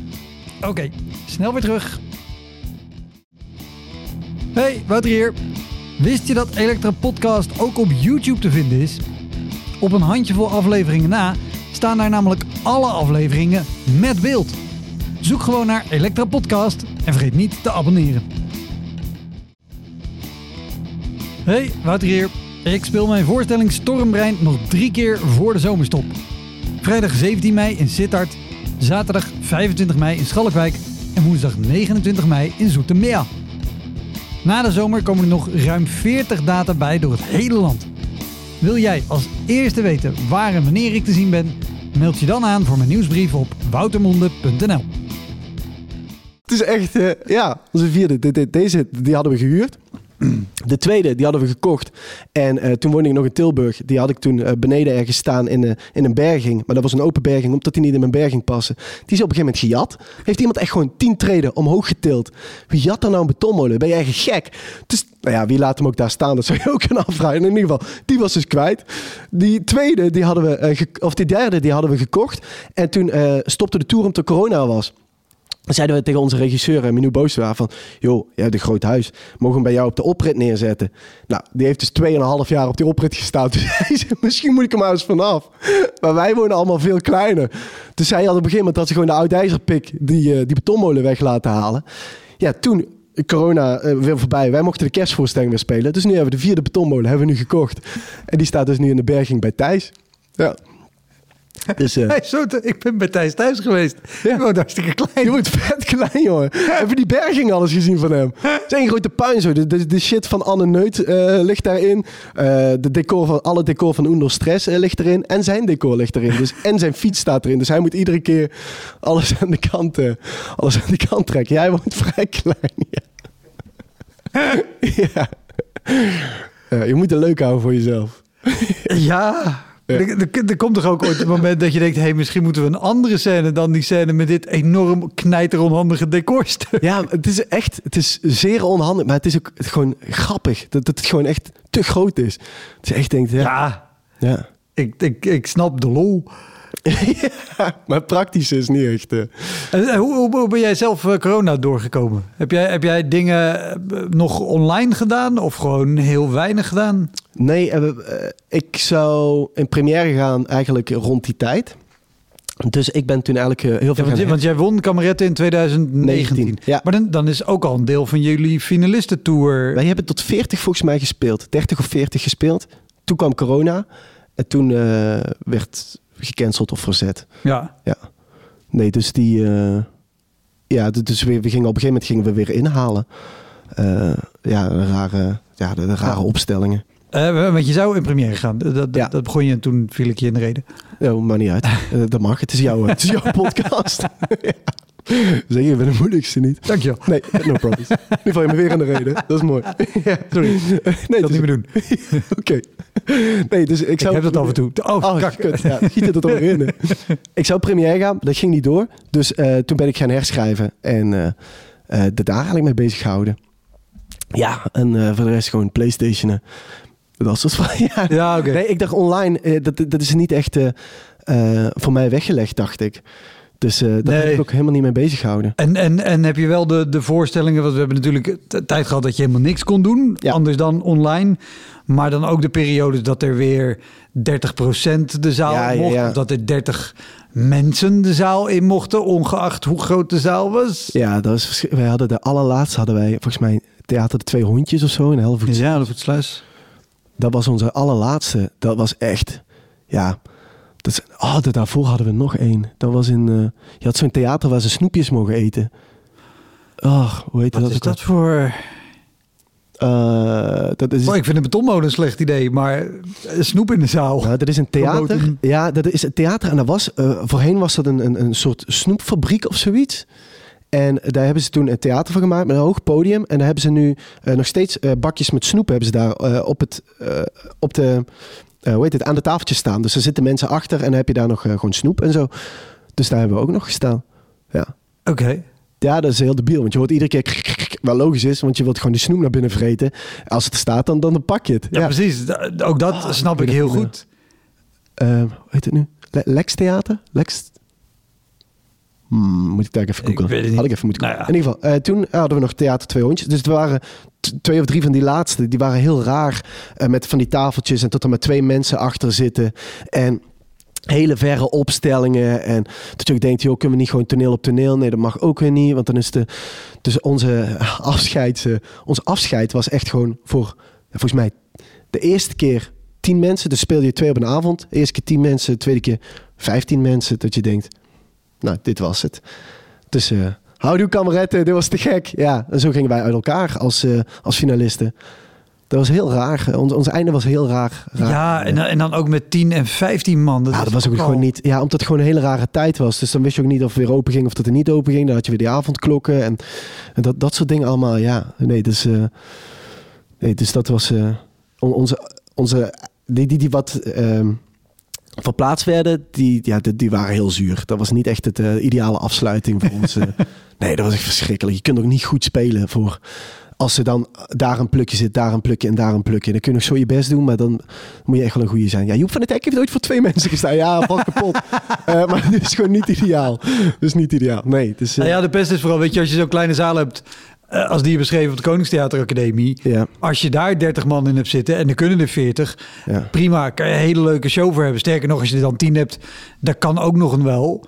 Oké, snel weer terug. Hey, Wouter hier. Wist je dat Elektra Podcast ook op YouTube te vinden is? Op een handjevol afleveringen na staan daar namelijk alle afleveringen met beeld. Zoek gewoon naar Elektra Podcast en vergeet niet te abonneren. Hey, Wouter hier. Ik speel mijn voorstelling Stormbrein nog drie keer voor de zomerstop. Vrijdag 17 mei in Sittard zaterdag 25 mei in Schalkwijk en woensdag 29 mei in Zoetermeer. Na de zomer komen er nog ruim 40 data bij door het hele land. Wil jij als eerste weten waar en wanneer ik te zien ben? Meld je dan aan voor mijn nieuwsbrief op woutermonde.nl. Het is echt, uh, ja, onze vierde. Deze die hadden we gehuurd. De tweede, die hadden we gekocht. En eh, toen woonde ik nog in Tilburg. Die had ik toen eh, beneden ergens staan in, eh, in een berging. Maar dat was een open berging, omdat die niet in mijn berging passen. Die is op een gegeven moment gejat. Heeft iemand echt gewoon tien treden omhoog getild. Wie jat er nou een betonmolen? Ben eigen gek? Dus, nou ja, wie laat hem ook daar staan? Dat zou je <laughs> ook kunnen afvragen. In ieder geval, die was dus kwijt. Die tweede, die hadden we, of die derde, die hadden we gekocht. En toen stopte de tour omdat corona was. Zeiden we tegen onze regisseur, eh, Minu Booswaar, van... joh, je hebt een groot huis. Mogen we hem bij jou op de oprit neerzetten? Nou, die heeft dus 2,5 jaar op die oprit gestaan. <laughs> Dus hij zei, misschien moet ik er maar eens vanaf. Maar wij wonen allemaal veel kleiner. Dus hij had op een gegeven moment... dat ze gewoon de oud-ijzerpik die, eh, die betonmolen weg laten halen. Ja, toen... Corona eh, weer voorbij. Wij mochten de kerstvoorstelling weer spelen. Dus nu hebben we de vierde betonmolen hebben we nu gekocht. En die staat dus nu in de berging bij Thijs. Ja. <laughs> Dus, eh, zo ik ben bij Thijs thuis geweest. Ja. Ja. hartstikke klein. Je wordt vet klein, jongen. Heb je die berging alles gezien van hem? Het is één grote puin zo. De, de, de shit van Anne Neut eh, ligt daarin. Eh, de decor van, alle decor van Undo Stress ligt erin. En zijn decor ligt erin. Dus, en zijn fiets staat erin. Dus hij moet iedere keer alles aan de kant, alles aan de kant trekken. Jij woont vrij klein. Ja. <laughs> ja. Ja, je moet het leuk houden voor jezelf. Ja. Er, er- er komt toch ook ooit een moment dat je denkt... Hey, misschien moeten we een andere scène dan die scène... met dit enorm knijteronhandige decorstuk. Ja, het is echt, het is zeer onhandig, maar het is ook gewoon grappig dat, dat het gewoon echt te groot is. Het is echt denkt, ja, Ja, ja. ik, ik, ik snap de lol. <laughs> Ja, maar praktisch is niet echt. eh. En, hoe, hoe, hoe ben jij zelf eh, corona doorgekomen? Heb jij, heb jij dingen eh, nog online gedaan of gewoon heel weinig gedaan? Nee, ik zou in première gaan eigenlijk rond die tijd. Dus ik ben toen eigenlijk heel Ja, veel want, jij won Kameretten in 2019. 19, ja. Maar dan, dan is ook al een deel van jullie finalistentour. Wij hebben tot 40 volgens mij gespeeld. 30 of 40 gespeeld. Toen kwam corona. En toen werd gecanceld of verzet. Ja. Ja. Nee, dus die... eh, ja, dus we, we gingen op een gegeven moment gingen we weer inhalen. Eh, ja, de rare, ja, de, de rare Ja. opstellingen. Eh, want je zou in première gaan. Dat, dat, Ja. dat begon je en toen viel ik je in de reden. Ja, maar niet uit. <laughs> Dat mag. Het is jouw, het is jouw podcast. <laughs> ja. Zeg je, bent de moeilijkste niet. Dankjewel. Nee, no problems. <laughs> Nu val je me weer in de reden. Dat is mooi. ja. Sorry, Nee, dat dus- niet meer doen. Oké. <laughs> Nee, dus ik Ik zou... heb dat af en toe. Oh, Oh, kak. kut. Ja, het er toch in. <laughs> Ik zou première gaan, dat ging niet door. Dus eh, toen ben ik gaan herschrijven en eh eh er daar eigenlijk mee bezig gehouden. Ja, en voor de rest gewoon Playstation. Dat soort van, <laughs> ja. Ja. Nee, ik dacht online, dat, dat is niet echt voor mij weggelegd, dacht ik. Dus daar Nee. heb ik ook helemaal niet mee bezig gehouden. En, en, en heb je wel de, de voorstellingen, want we hebben natuurlijk tijd gehad dat je helemaal niks kon doen, Ja. anders dan online. Maar dan ook de periodes dat er weer 30% de zaal Ja, mocht, ja. dat er 30 mensen de zaal in mochten, ongeacht hoe groot de zaal was. Ja, dat was verschri- Wij hadden de allerlaatste, hadden wij volgens mij Theater de Twee Hondjes of zo in Helvoet. Ja, dat het sluis. Dat was onze allerlaatste. Dat was echt, ja. Dat is, oh, de- daarvoor hadden we nog één. Dat was in, eh, je had zo'n theater waar ze snoepjes mogen eten. Oh, hoe heet Wat dat? is ook dat voor... Eh, dat is, Oh, ik vind een betonmolen een slecht idee, maar een snoep in de zaal. nou, dat is een theater. Ja, dat is een theater. En dat was, eh, voorheen was dat een, een, een soort snoepfabriek of zoiets. En daar hebben ze toen een theater van gemaakt met een hoog podium. En daar hebben ze nu eh, nog steeds eh, bakjes met snoep hebben ze daar eh, op, het, eh, op de, eh, hoe heet het, aan de tafeltjes staan. Dus er zitten mensen achter en dan heb je daar nog eh, gewoon snoep en zo. Dus daar hebben we ook nog gestaan. Ja. Oké. Ja, dat is heel debiel. Want je hoort iedere keer... Wat logisch is, want je wilt gewoon die snoep naar binnen vreten. Als het er staat, dan, dan pak je het. Ja, precies. Ook dat Oh, snap ik heel goed. Eh, hoe heet het nu? Le- Lex Theater? Lex... Hmm, moet ik daar even Ik googlen? Had ik even moeten Nou. In ieder geval, eh, toen hadden we nog Theater Twee Hondjes. Dus er waren twee of drie van die laatste. Die waren heel raar. eh, met van die tafeltjes en tot er maar twee mensen achter zitten. En hele verre opstellingen. En dat je ook denkt, joh, kunnen we niet gewoon toneel op toneel? Nee, dat mag ook weer niet. Want dan is de... Dus onze afscheid, eh, ons afscheid was echt gewoon voor... Volgens mij de eerste keer tien mensen. Dus speel je twee op een avond. Eerste keer tien mensen. De tweede keer vijftien mensen. Dat je denkt, nou, dit was het. Dus... eh Houdoe kameretten, dit was te gek. Ja, en zo gingen wij uit elkaar als, eh, als finalisten. Dat was heel raar. Ons, ons einde was heel raar. raar. Ja, en, dan- en dan ook met 10 en 15 man. Ja, dat was ook al- gewoon niet. Ja, omdat het gewoon een hele rare tijd was. Dus dan wist je ook niet of het weer open ging of dat het niet open ging. Dan had je weer die avondklokken en, en dat, dat soort dingen allemaal. Ja, nee, dus. eh, nee, dus dat was eh, on- onze, onze die, die, die wat ehm, verplaatst werden, die, ja, die, die waren heel zuur. Dat was niet echt het eh, ideale afsluiting voor ons. eh. <laughs> nee, dat was echt verschrikkelijk. Je kunt ook niet goed spelen voor als er dan daar een plukje zit, daar een plukje en daar een plukje. Dan kun je nog zo je best doen, maar dan moet je echt wel een goede zijn. Ja, Joep van het Hek heeft ooit voor twee <laughs> mensen gestaan. Ja, valt kapot. <laughs> Eh, maar het is gewoon niet ideaal. Het is niet ideaal. Nee, dus, eh, Nou ja, de pest is vooral, weet je, als je zo'n kleine zaal hebt, eh, als die je beschreven op de Koningstheateracademie. ja, Als je daar 30 man in hebt zitten en er kunnen er 40, ja. prima, kan je een hele leuke show voor hebben. Sterker nog, als je er dan 10 hebt, dat kan ook nog een wel.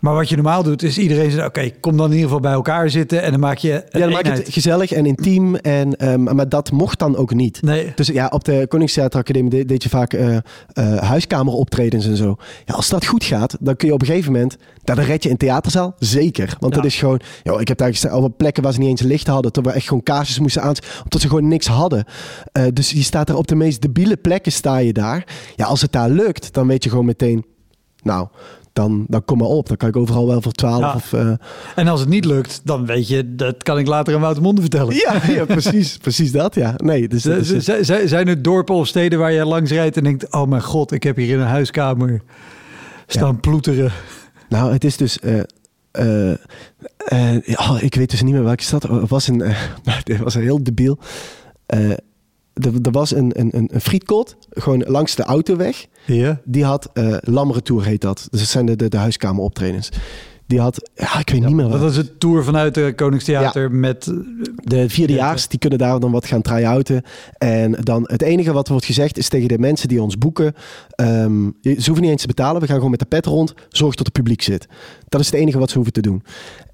Maar wat je normaal doet, is iedereen zegt, oké, kom dan in ieder geval bij elkaar zitten en dan maak je een Ja, dan maak je het gezellig en intiem. En, ehm, maar dat mocht dan ook niet. Nee, Dus ja, op de Koningstheateracademie de- deed je vaak eh eh, huiskameroptredens en zo. Ja, als dat goed gaat, dan kun je op een gegeven moment... daar dan red je in theaterzaal, zeker. Want Ja. dat is gewoon... Joh, ik heb daar gestaan op plekken waar ze niet eens licht hadden... toen we echt gewoon kaarsjes moesten aan... omdat ze gewoon niks hadden. Eh, dus je staat daar op de meest debiele plekken sta je daar. Ja, als het daar lukt, dan weet je gewoon meteen... Nou, dan, dan kom maar op. Dan kan ik overal wel voor 12 Ja. of... eh, en als het niet lukt, dan weet je, dat kan ik later aan Wouter Monde vertellen. ja, <laughs> ja, precies, precies dat, ja. Nee, dus... Zijn er dorpen of steden waar je langs rijdt en denkt, oh mijn god, ik heb hier in een huiskamer staan ploeteren. Nou, het is dus. eh, eh, ja, ik weet dus niet meer welke stad. Het was een. dit <laughs> was een heel debiel. Er, er was een, een, een, een frietkot, gewoon langs de autoweg. Ja. Die had. Lammeren Tour heet dat. Dus dat zijn de, de, de huiskameroptredens. Die had. Ja, ik weet niet meer wat. Dat is het tour vanuit de Koningstheater met... eh, De vierdejaars, die kunnen daar dan wat gaan try-outen. En dan het enige wat wordt gezegd is tegen de mensen die ons boeken... ehm, ze hoeven niet eens te betalen. We gaan gewoon met de pet rond. Zorg dat het publiek zit. Dat is het enige wat ze hoeven te doen.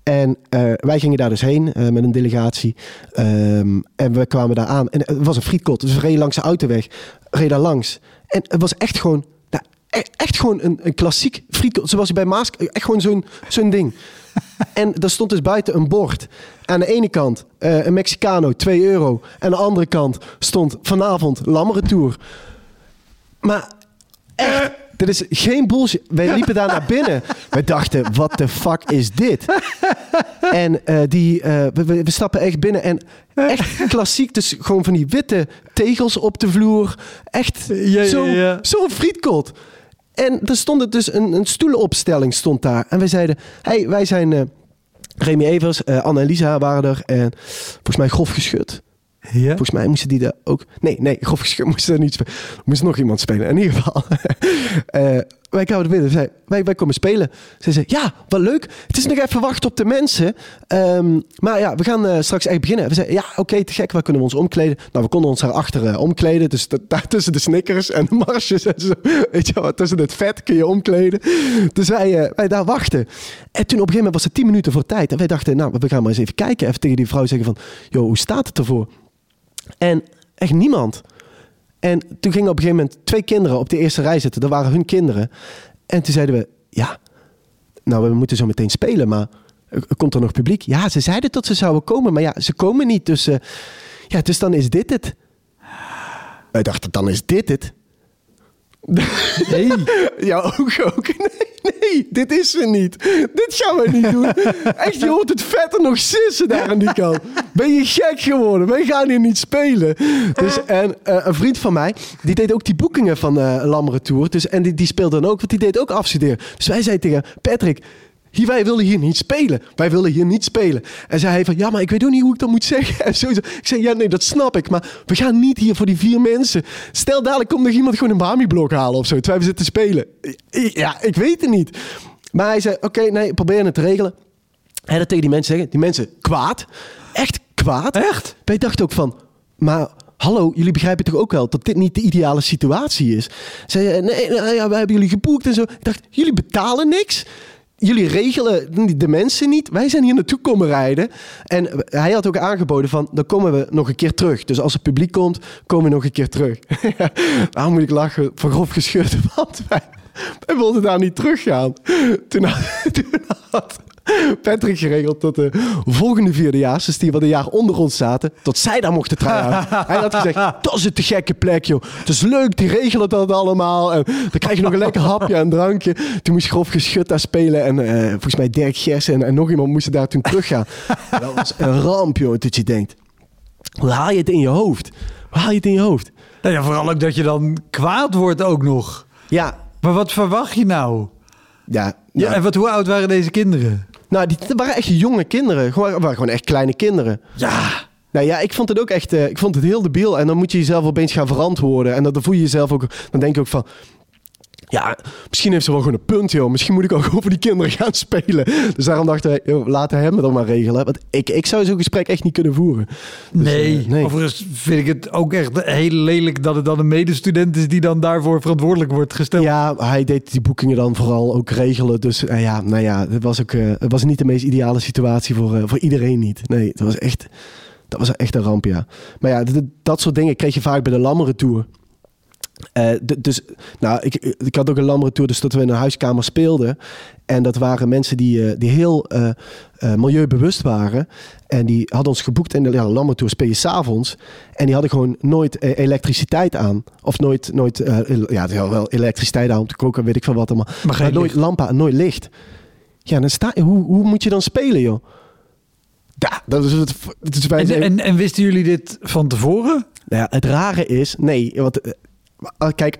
En eh, wij gingen daar dus heen eh, met een delegatie. Ehm, en we kwamen daar aan. En het was een frietkot. Dus we reden langs de autoweg. Reden daar langs. En het was echt gewoon... nou, e- echt gewoon een, een klassiek frietkot. Zoals je bij Maas... Echt gewoon zo'n zo'n ding. <laughs> En er stond dus buiten een bord. Aan de ene kant eh, een Mexicano, 2 euro. En aan de andere kant stond vanavond Lammeretour. Maar echt, dit is geen bullshit. Wij <laughs> liepen daar naar binnen. Wij dachten, wat de fuck is dit? En eh, die, eh, we, we, stappen echt binnen. En echt klassiek, dus gewoon van die witte tegels op de vloer. Echt Ja, ja, zo- zo'n frietkot. En er stond dus een, een stoelenopstelling stond daar. En wij zeiden, hey, wij zijn eh Remy Evers, eh, Anne en Lisa waren er. En volgens mij grof geschud. Volgens mij moesten die daar ook... Nee, nee, grof moesten er niet spelen. Moest nog iemand spelen. In ieder geval. <laughs> eh, wij kwamen binnen. Zei, wij, wij komen spelen. Ze zei, ja, wat leuk. Het is nog even wachten op de mensen. Ehm, maar ja, we gaan eh, straks echt beginnen. We zeiden, ja, oké, te gek. Waar kunnen we ons omkleden? Nou, we konden ons daarachter eh, omkleden. Dus da- daar tussen de snickers en de marsjes en zo. <laughs> Weet je wel, tussen het vet kun je omkleden. Dus wij, wij daar wachten. En toen op een gegeven moment was het tien minuten voor tijd. En wij dachten, nou, we gaan maar eens even kijken. Even tegen die vrouw zeggen van, joh, hoe staat het ervoor? En echt niemand. En toen gingen op een gegeven moment twee kinderen op de eerste rij zitten. Dat waren hun kinderen. En toen zeiden we, ja, nou, we moeten zo meteen spelen, maar komt er nog publiek? Ja, ze zeiden dat ze zouden komen, maar ja, ze komen niet. Dus, eh, ja, dus dan is dit het. Wij dachten, dan is dit het. Nee. <laughs> Ja, ook, ook. Nee, nee, dit is er niet. Dit gaan we niet doen. Echt, je hoort het vet er nog sissen daar aan die kant. Ben je gek geworden? Wij gaan hier niet spelen. Dus, en eh, een vriend van mij, die deed ook die boekingen van eh Lammeren Tour. Dus, en die, die speelde dan ook, want die deed ook afstuderen. Dus wij zeiden tegen Patrick... Hier, wij willen hier niet spelen. Wij willen hier niet spelen. En zei hij van, ja, maar ik weet ook niet hoe ik dat moet zeggen. <laughs> En ik zei, ja, nee, dat snap ik. Maar we gaan niet hier voor die vier mensen. Stel, dadelijk komt nog iemand gewoon een Bami-blok halen of zo. Terwijl we zitten spelen. Ja, ik weet het niet. Maar hij zei, oké, nee, probeer het te regelen. Hij dat tegen die mensen zeggen. Die mensen kwaad. Echt kwaad. Echt? Wij dachten ook van, maar hallo, jullie begrijpen toch ook wel dat dit niet de ideale situatie is? Zei, eh, nee, nou ja, wij hebben jullie geboekt en zo. Ik dacht, jullie betalen niks. Jullie regelen de mensen niet. Wij zijn hier naartoe komen rijden. En hij had ook aangeboden van, dan komen we nog een keer terug. Dus als het publiek komt, komen we nog een keer terug. <laughs> Waarom moet ik lachen? Van grof gescheurd, <laughs> want wij, wij wilden daar niet teruggaan. Toen toen had <laughs> <laughs> Patrick geregeld dat de volgende vierdejaars, dus die wat een jaar onder ons zaten, tot zij daar mochten trouwen. <laughs> Hij had gezegd, dat is een te gekke plek, joh. Het is leuk, die regelen dat allemaal. En dan krijg je nog een lekker hapje en drankje. Toen moest grof geschut daar spelen. En eh, volgens mij Dirk Gers en, en nog iemand moesten daar toen teruggaan. <laughs> dat was een ramp, joh, dat je denkt. Hoe haal je het in je hoofd? Waar haal je het in je hoofd? Nou ja, vooral ook dat je dan kwaad wordt ook nog. Ja, Maar wat verwacht je nou? ja. Ja, nou, en wat, hoe oud waren deze kinderen? Nou, die waren echt jonge kinderen. Gewoon, waren gewoon echt kleine kinderen. Ja, Nou ja, ik vond het ook echt, eh, ik vond het heel debiel. En dan moet je jezelf opeens gaan verantwoorden. En dan, dan voel je jezelf ook, dan denk je ook van... Ja, misschien heeft ze wel gewoon een punt, joh. Misschien moet ik ook <laughs> over die kinderen gaan spelen. Dus daarom dachten we, joh, laten hem het dan maar regelen. Want ik, ik zou zo'n gesprek echt niet kunnen voeren. Dus, nee. eh, nee. Overigens vind ik het ook echt heel lelijk dat het dan een medestudent is die dan daarvoor verantwoordelijk wordt gesteld. Ja, hij deed die boekingen dan vooral ook regelen. Dus eh, ja, nou ja, het was ook eh, het was niet de meest ideale situatie voor, voor iedereen niet. Nee, het was echt, dat was echt een ramp, ja. Maar ja, d- dat soort dingen kreeg je vaak bij de Lammeren Tour. Eh, d- dus, nou, ik, ik had ook een Lammeren Tour, dus dat we in een huiskamer speelden. En dat waren mensen die, eh, die heel eh, eh, milieubewust waren. En die hadden ons geboekt in de ja, Lammeren Tour speel je s'avonds. En die hadden gewoon nooit elektriciteit aan. Of nooit, nooit el- ja, wel wel elektriciteit aan om te koken, weet ik veel wat allemaal. Maar geen nooit licht. lampen aan, nooit licht. Ja, dan sta, hoe, hoe moet je dan spelen, joh? Ja, dat is het. het is En, en, en wisten jullie dit van tevoren? nou ja, het rare is, nee, want eh, eh, kijk,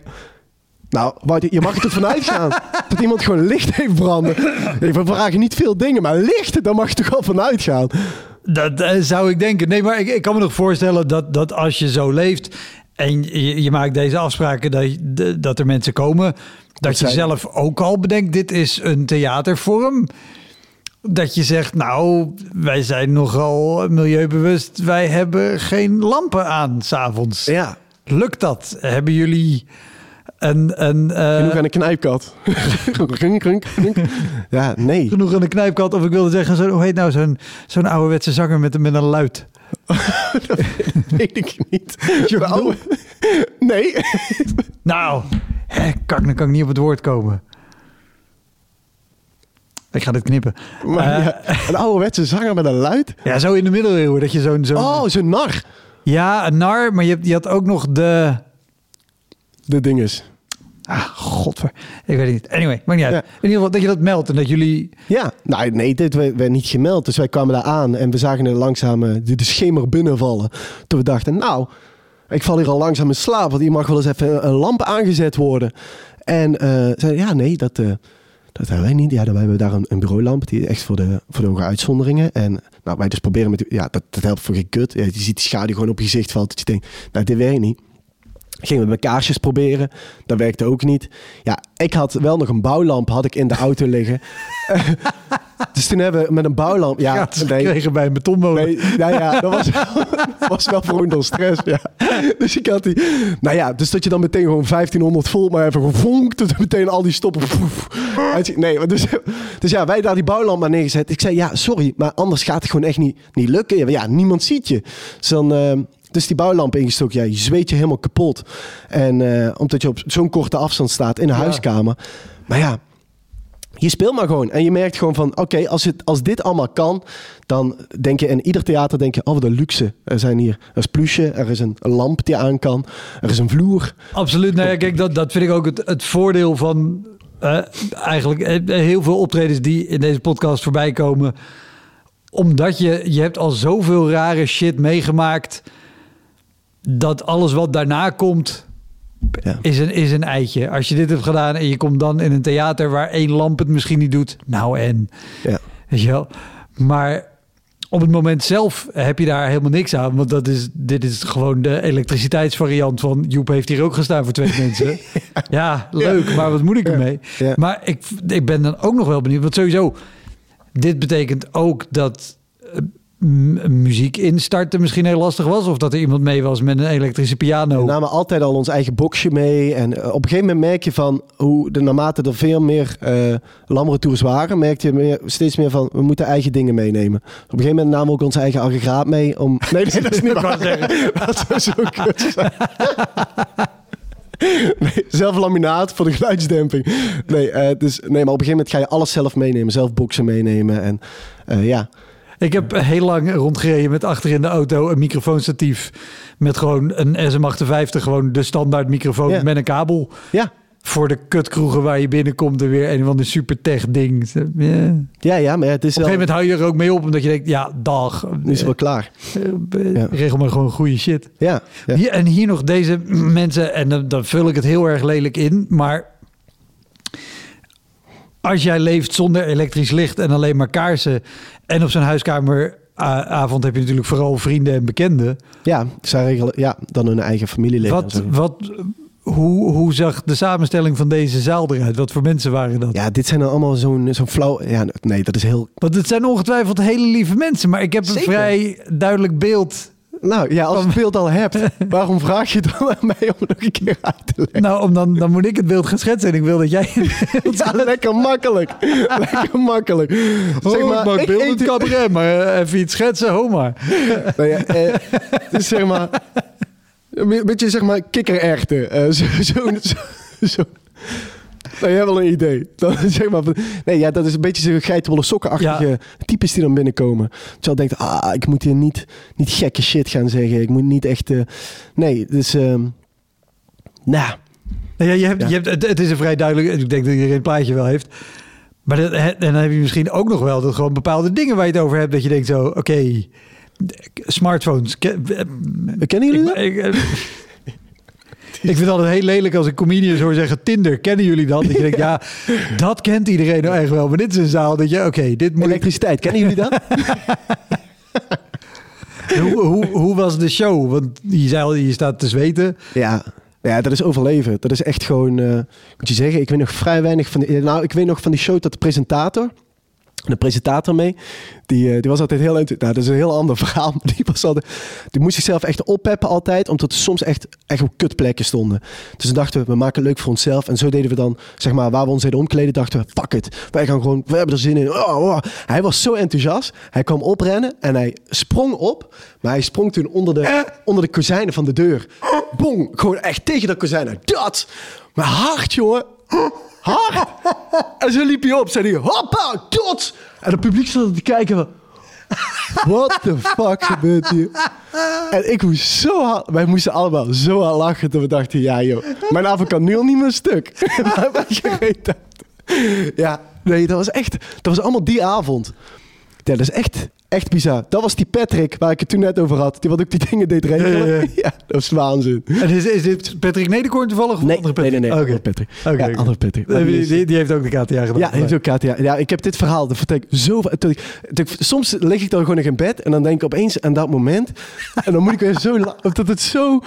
nou, je mag er toch vanuit gaan <laughs> dat iemand gewoon licht heeft branden. We vragen niet veel dingen, maar licht, daar mag je toch wel vanuit gaan. Dat eh, zou ik denken. Nee, maar ik, ik kan me nog voorstellen dat, dat als je zo leeft en je, je maakt deze afspraken dat, je- dat er mensen komen, dat je zijn- zelf ook al bedenkt, dit is een theatervorm. Dat je zegt, nou, wij zijn nogal milieubewust, wij hebben geen lampen aan s'avonds. Ja, Lukt dat? Hebben jullie een, een, eh, genoeg aan een knijpkat. <laughs> Ja, nee. genoeg aan de knijpkat? Of ik wilde zeggen, zo, hoe heet nou zo'n zo'n ouderwetse zanger met, een- met een luid? <laughs> weet ik niet. oude- Nee. Nou, hè, kak, dan kan ik niet op het woord komen. Ik ga dit knippen. Maar Eh, ja, een ouderwetse zanger met een luid. ja, zo in de middeleeuwen dat je zo'n... zo'n Oh, zo'n nar. Ja, een nar, maar je, je had ook nog de... De dinges. Ah, godver. Ik weet het niet. Anyway, maakt niet uit. Ja. In ieder geval dat je dat meldt en dat jullie... Ja, nou nee, dit werd, werd niet gemeld. Dus wij kwamen daar aan en we zagen er langzaam eh, de, de schemer binnenvallen. Toen we dachten, nou, ik val hier al langzaam in slaap. Want hier mag wel eens even een, lamp aangezet worden. En eh zeiden, ja, nee, dat, eh, dat hebben wij niet. Ja, dan hebben we daar een, een bureaulamp. Die echt voor de, voor de hoge uitzonderingen. En nou, wij dus proberen met... Ja, dat, dat helpt voor geen kut. Je ziet die schaduw gewoon op je gezicht valt. Dat je denkt, nou, dit werkt niet. Gingen we met kaarsjes proberen. Dat werkte ook niet. Ja, ik had wel nog een bouwlamp had ik in de auto liggen. <laughs> dus toen hebben we met een bouwlamp... Ja, gratis nee, gekregen bij een betonmolen. nee, nou ja, dat was, <laughs> was wel voor stress, ja. Dus ik had die... Nou ja, dus dat je dan meteen gewoon 1500 volt maar even gevonkt. Dat meteen al die stoppen... <laughs> poef, nee, maar dus, dus ja, wij daar die bouwlamp maar neergezet. Ik zei, ja, sorry, maar anders gaat het gewoon echt niet, niet lukken. Ja, niemand ziet je. Dus dan... eh, dus die bouwlamp ingestoken, ja, je zweet je helemaal kapot. En eh, omdat je op zo'n korte afstand staat in een Ja. huiskamer. Maar ja, je speelt maar gewoon. En je merkt gewoon van, oké, als, als dit allemaal kan, dan denk je in ieder theater denk je, oh, wat een luxe. Er zijn hier, er is plusje, er is een, lamp die aan kan, er is een vloer. Absoluut. Nou ja, kijk, dat, dat vind ik ook het, het voordeel van eh, eigenlijk eh, heel veel optredens die in deze podcast voorbij komen. Omdat je, je hebt al zoveel rare shit meegemaakt. Dat alles wat daarna komt, Ja. is een, is een eitje. Als je dit hebt gedaan en je komt dan in een theater waar één lamp het misschien niet doet. Nou en, Ja. weet je wel. Maar op het moment zelf heb je daar helemaal niks aan. Want dat is, dit is gewoon de elektriciteitsvariant van... Joep heeft hier ook gestaan voor twee mensen. <laughs> Ja, leuk, maar wat moet ik ermee? Ja. Maar ik, ik ben dan ook nog wel benieuwd. Want sowieso, dit betekent ook dat... muziek instarten misschien heel lastig was. Of dat er iemand mee was met een elektrische piano. We namen altijd al ons eigen boxje mee. En eh, op een gegeven moment merk je van hoe de, naarmate er veel meer eh lammere tours waren, merkte je meer, steeds meer van we moeten eigen dingen meenemen. Op een gegeven moment namen we ook ons eigen aggregaat mee om. Nee, <laughs> nee dat is niet waar. <laughs> Dat zou zo kut zijn. <laughs> Nee, zelf laminaat voor de geluidsdemping. Nee, eh, dus, nee, maar op een gegeven moment ga je alles zelf meenemen. Zelf boxen meenemen. En ja, Ik heb heel lang rondgereden met achter in de auto een microfoonstatief. Met gewoon een SM58, gewoon de standaard microfoon Ja. met een kabel. ja, voor de kutkroegen waar je binnenkomt er weer een van de super tech ding. Ja. Ja, ja, maar het is Op een wel... gegeven moment hou je er ook mee op, omdat je denkt, ja, dag. Nu is het wel klaar. Eh, Ja. Regel maar gewoon goede shit. Ja, ja. Hier, en hier nog deze mensen, en dan, dan vul ik het heel erg lelijk in, maar als jij leeft zonder elektrisch licht en alleen maar kaarsen en op zo'n huiskameravond heb je natuurlijk vooral vrienden en bekenden. ja, zij regelen ja, dan hun eigen familieleden. en Wat, wat, hoe, hoe zag de samenstelling van deze zaal eruit? Wat voor mensen waren dat? Ja, dit zijn dan allemaal zo'n zo'n flauw... Ja, nee, dat is heel... Want het zijn ongetwijfeld hele lieve mensen, maar ik heb een Zeker. vrij duidelijk beeld. Nou ja, als je het beeld al hebt, <laughs> waarom vraag je dan aan mij om het nog een keer uit te leggen? Nou, om dan, dan moet ik het beeld gaan schetsen en ik wil dat jij <laughs> Ja, lekker makkelijk. <laughs> lekker makkelijk. Zeg Oh, maar, ik ik- beeldend ik- cabaret, maar eh, even iets schetsen, ho maar. Nou ja, eh, het is zeg maar... Een beetje zeg maar kikkererwten. Eh, zo, zo, zo, zo. Nou, jij hebt wel een idee. <laughs> Dan, zeg maar, nee, ja, dat is een beetje zo'n geitenwolle sokkenachtige types die dan binnenkomen. Terwijl je denkt, ah, ik moet hier niet, niet gekke shit gaan zeggen. Ik moet niet echt... eh, nee, dus... ehm nou, ja, je hebt, Ja. Je hebt, het, het is een vrij duidelijk, ik denk dat iedereen het plaatje wel heeft. Maar dat, en dan heb je misschien ook nog wel dat gewoon bepaalde dingen waar je het over hebt, dat je denkt zo, oké, smartphones. ke- kennen jullie ik, dat? ik, eh, <laughs> ik vind het altijd heel lelijk als ik comedians hoor zeggen Tinder, kennen jullie dat? Dat je denkt, ja, dat kent iedereen nou echt wel. Maar dit is een zaal dat je, oké, dit moet ik Elektriciteit, kennen jullie dat? <laughs> hoe, hoe, hoe was de show? Want je zei al, je staat te zweten. Ja. Ja, dat is overleven. Dat is echt gewoon, eh, moet je zeggen, ik weet nog vrij weinig van... Die, nou, ik weet nog van die show dat de presentator, de presentator mee, die, eh, die was altijd heel... Nou, dat is een heel ander <laughs> verhaal. maar Die, was altijd, die moest zichzelf echt oppeppen altijd, omdat er soms echt, echt op kutplekken stonden. Dus dan dachten we, we maken het leuk voor onszelf. En zo deden we dan, zeg maar, waar we ons deden omkleden, dachten we, fuck it. Wij gaan gewoon, we hebben er zin in. Oh, oh. Hij was zo enthousiast. Hij kwam oprennen en hij sprong op. Maar hij sprong toen onder de, onder de kozijnen van de deur. Bong, gewoon echt tegen de kozijnen. Dat! Maar hard, jongen. Hard! En zo liep hij op, zei hij, hoppa, tot! En het publiek stond te kijken van... What the fuck gebeurt hier? En ik moest zo hard... Wij moesten allemaal zo hard lachen dat we dachten... Ja joh, mijn avond kan nu al niet meer stuk. <laughs> Ja, nee, dat was echt... Dat was allemaal die avond. Ja, dat is echt, echt bizar. Dat was die Patrick waar ik het toen net over had. Die wat ook die dingen deed regelen. Ja, Ja, ja, <laughs> ja. dat was waanzin. En is, is dit Patrick Nederkoorn toevallig? Of Nee, andere nee, Patrick? nee. nee. Oké. Andere Patrick. Oké, ja, oké. andere Patrick. Die, die is- die, die heeft ook de KTA gedaan. Ja, heeft ook KTA. Ja, ik heb dit verhaal, dat vertel ik zo ik- Soms lig ik dan gewoon nog in bed en dan denk ik opeens aan dat moment. En dan moet ik weer zo... Dat het zo...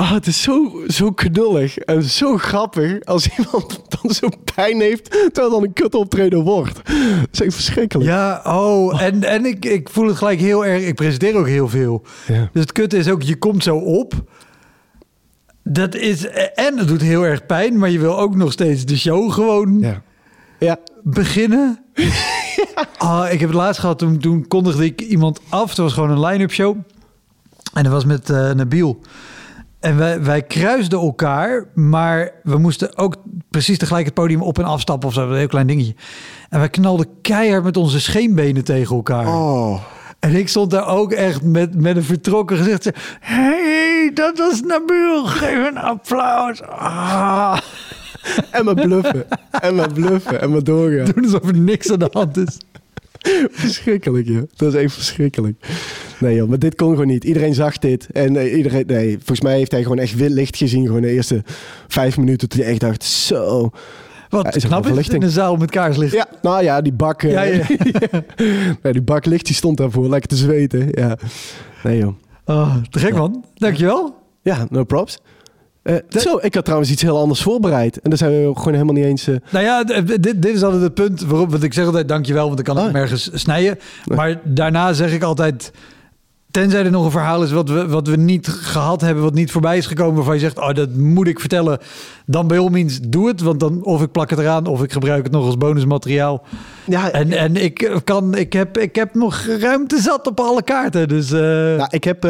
Ah, het is zo, zo knullig en zo grappig als iemand <laughs> dan zo pijn heeft terwijl dan een kut optreden wordt. Dat is echt verschrikkelijk. Ja, oh, en, en ik, ik voel het gelijk heel erg. Ik presenteer ook heel veel. Ja. Dus het kutte is ook, je komt zo op. Dat is, en het doet heel erg pijn, maar je wil ook nog steeds de show gewoon Ja. Ja. beginnen. <laughs> Ah, ik heb het laatst gehad, toen, toen kondigde ik iemand af. Het was gewoon een line-up show. En dat was met eh Nabil. En wij, wij kruisden elkaar, maar we moesten ook precies tegelijk het podium op en afstappen of zo. Een heel klein dingetje. En wij knalden keihard met onze scheenbenen tegen elkaar. Oh. En ik stond daar ook echt met, met een vertrokken gezicht. Hé, hey, dat was Nabil. Geef een applaus. Ah. En maar bluffen. en maar bluffen. En maar doorgaan. <laughs> Doen alsof er niks aan de hand is. <laughs> Verschrikkelijk, joh. Dat is echt verschrikkelijk. Nee, joh, maar dit kon gewoon niet. Iedereen zag dit. En eh, iedereen, nee, volgens mij heeft hij gewoon echt licht gezien. Gewoon de eerste vijf minuten. Toen hij echt dacht, zo. Wat Ja, is knap is in een zaal met kaarslicht. Ja, nou ja, die bak. eh, Ja, <laughs> ja. nee, die bak licht, die stond daarvoor. Lekker te zweten. Ja. Nee, joh. Oh, te gek man. Dankjewel. Ja, no props. Eh, zo, ik had trouwens iets heel anders voorbereid. En daar zijn we gewoon helemaal niet eens... eh, Nou ja, dit, dit is altijd het punt waarop want ik zeg altijd dankjewel, want ik kan Oh. het ergens snijden. Maar daarna zeg ik altijd, tenzij er nog een verhaal is wat we, wat we niet gehad hebben, wat niet voorbij is gekomen, waarvan je zegt, oh, dat moet ik vertellen, dan bij all means doe het, want dan of ik plak het eraan of ik gebruik het nog als bonusmateriaal. ja, En, en ik kan, ik heb, ik heb nog ruimte zat op alle kaarten, dus. eh, Nou, ik heb.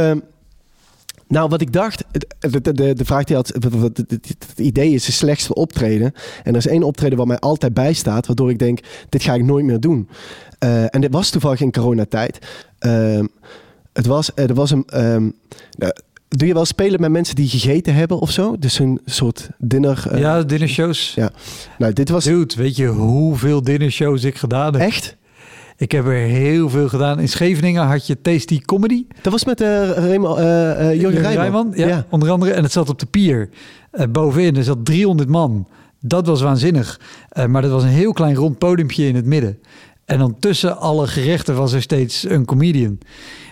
Nou, wat ik dacht, de, de, de, vraag die had, het, idee is de slechtste optreden. En er is één optreden wat mij altijd bijstaat, waardoor ik denk, dit ga ik nooit meer doen. Eh, en dit was toevallig in coronatijd. Ehm het was, er was een, ehm, nou, Doe je wel spelen met mensen die gegeten hebben of zo? Dus een soort dinner... eh, ja, dinnershows. ja. Nou, dit was Dude, weet je hoeveel dinnershows ik gedaan heb? echt... Ik heb er heel veel gedaan. In Scheveningen had je Tasty Comedy. Dat was met uh, Remo, Jurgen Rijman. ja, onder andere. En het zat op de pier. Bovenin, er zat 300 man. Dat was waanzinnig. Maar dat was een heel klein rond podiumpje in het midden. En dan tussen alle gerechten was er steeds een comedian.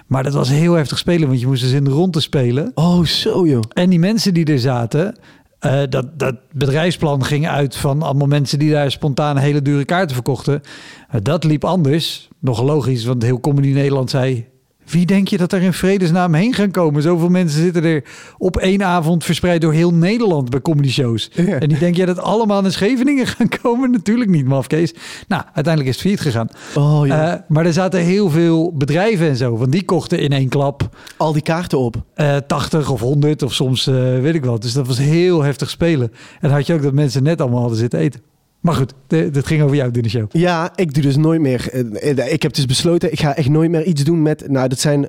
Maar dat was heel heftig spelen, want je moest dus in de ronde spelen. Oh, zo joh. En die mensen die er zaten, eh, dat, dat bedrijfsplan ging uit van allemaal mensen die daar spontaan hele dure kaarten verkochten. Eh, dat liep anders. Nog logisch, want heel Comedy Nederland zei... Wie denk je dat er in vredesnaam heen gaan komen? Zoveel mensen zitten er op één avond verspreid door heel Nederland bij comedy shows. Ja. En die denk jij dat allemaal naar Scheveningen gaan komen? Natuurlijk niet, mafkees. Nou, uiteindelijk is het failliet gegaan. Oh, ja. Eh, maar er zaten heel veel bedrijven en zo. Want die kochten in één klap Al die kaarten op. eh 80 of 100 of soms eh, weet ik wat. Dus dat was heel heftig spelen. En had je ook dat mensen net allemaal hadden zitten eten. Maar goed, dit ging over jou show. Ja, ik doe dus nooit meer. eh, eh, Ik heb dus besloten, ik ga echt nooit meer iets doen met. Nou, dat zijn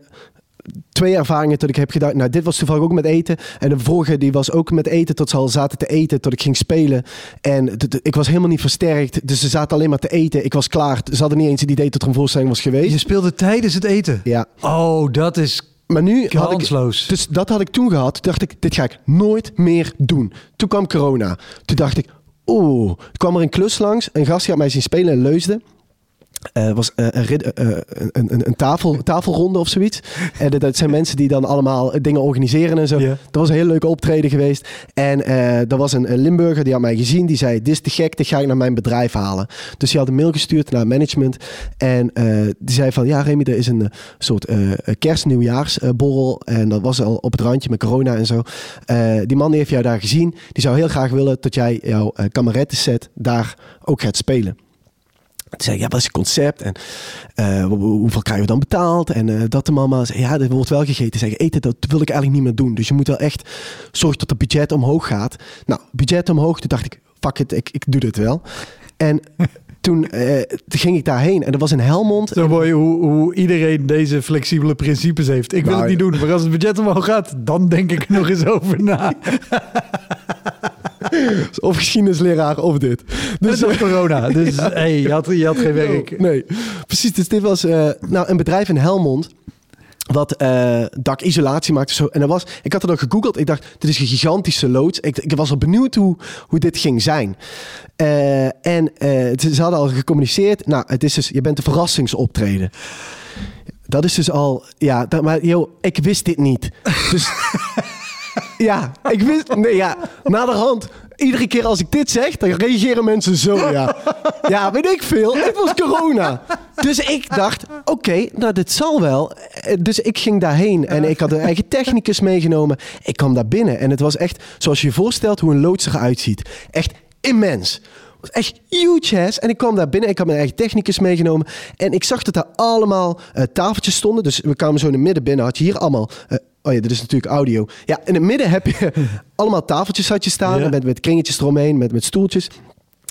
twee ervaringen dat ik heb gedaan. Nou, dit was toevallig ook met eten. En de vorige die was ook met eten tot ze al zaten te eten, tot ik ging spelen. En ik was helemaal niet versterkt. Dus ze zaten alleen maar te eten. Ik was klaar. Ze hadden niet eens het idee dat er een voorstelling was geweest. Je speelde tijdens het eten. Ja. Oh, dat is Maar nu had ik, kansloos. dus dat had ik toen gehad. Toen dacht ik, dit ga ik nooit meer doen. Toen kwam corona. Toen dacht ik, oeh. Kwam er een klus langs. Een gast die had mij zien spelen in Leusden. Het was eh, een, eh, een, een, een tafel, <laughs> tafelronde of zoiets. En dat- dat zijn mensen die dan allemaal dingen organiseren en zo. Dat was een hele leuke optreden geweest. En er was een, een Limburger die had mij gezien. Die zei, dit is te gek, dit ga ik naar mijn bedrijf halen. Dus die had een mail gestuurd naar management. En die zei van, ja Remy, er is een soort kerst-nieuwjaarsborrel. en dat was al op het randje met corona en zo. Die man die heeft jou daar gezien. Die zou heel graag willen dat jij jouw uh, kamerettenset daar ook gaat spelen. Toen zei ik, ja, wat is het concept? En eh, hoe- hoe- hoeveel krijgen we dan betaald? En eh, dat de mama zei, ja, er wordt wel gegeten. Zeg, eten, dat wil ik eigenlijk niet meer doen. Dus je moet wel echt zorgen dat het budget omhoog gaat. Nou, budget omhoog. Toen dacht ik, fuck it, ik, ik doe dit wel. En <laughs> toen, eh, toen ging ik daarheen. En dat was in Helmond. Zo mooi hoe, hoe iedereen deze flexibele principes heeft. Ik wil Nou, het niet doen, maar als het budget omhoog gaat, dan denk ik er nog eens over na. <laughs> <laughs> Of geschiedenisleraar of dit. Dus dat is corona. <laughs> Dus hey, je, had, je had geen werk. Nee, precies. Dus dit was eh, nou, een bedrijf in Helmond. Wat eh, dakisolatie maakte. Zo. En dat was, ik had er nog gegoogeld. Ik dacht, dit is een gigantische loods. Ik, ik was al benieuwd hoe, hoe dit ging zijn. Eh, en eh, ze ze hadden al gecommuniceerd. Nou, het is dus, je bent een verrassingsoptreden. Dat is dus al, ja, dat, maar joh, ik wist dit niet. Dus <laughs> ja, ik wist, nee ja, naderhand, iedere keer als ik dit zeg, dan reageren mensen zo, ja. Ja, weet ik veel, het was corona. Dus ik dacht, oké, nou dit zal wel. Eh, Dus ik ging daarheen en ik had een eigen technicus meegenomen. Ik kwam daar binnen en het was echt, zoals je je voorstelt, hoe een loods eruit ziet. Echt immens. Was echt huge ass. En ik kwam daar binnen. Ik had mijn eigen technicus meegenomen. En ik zag dat daar allemaal eh, tafeltjes stonden. Dus we kwamen zo in het midden binnen. Had je hier allemaal... eh, oh ja, dit is natuurlijk audio. Ja, in het midden heb je <laughs> allemaal tafeltjes had je staan. Ja. Met, met kringetjes eromheen. Met, met stoeltjes.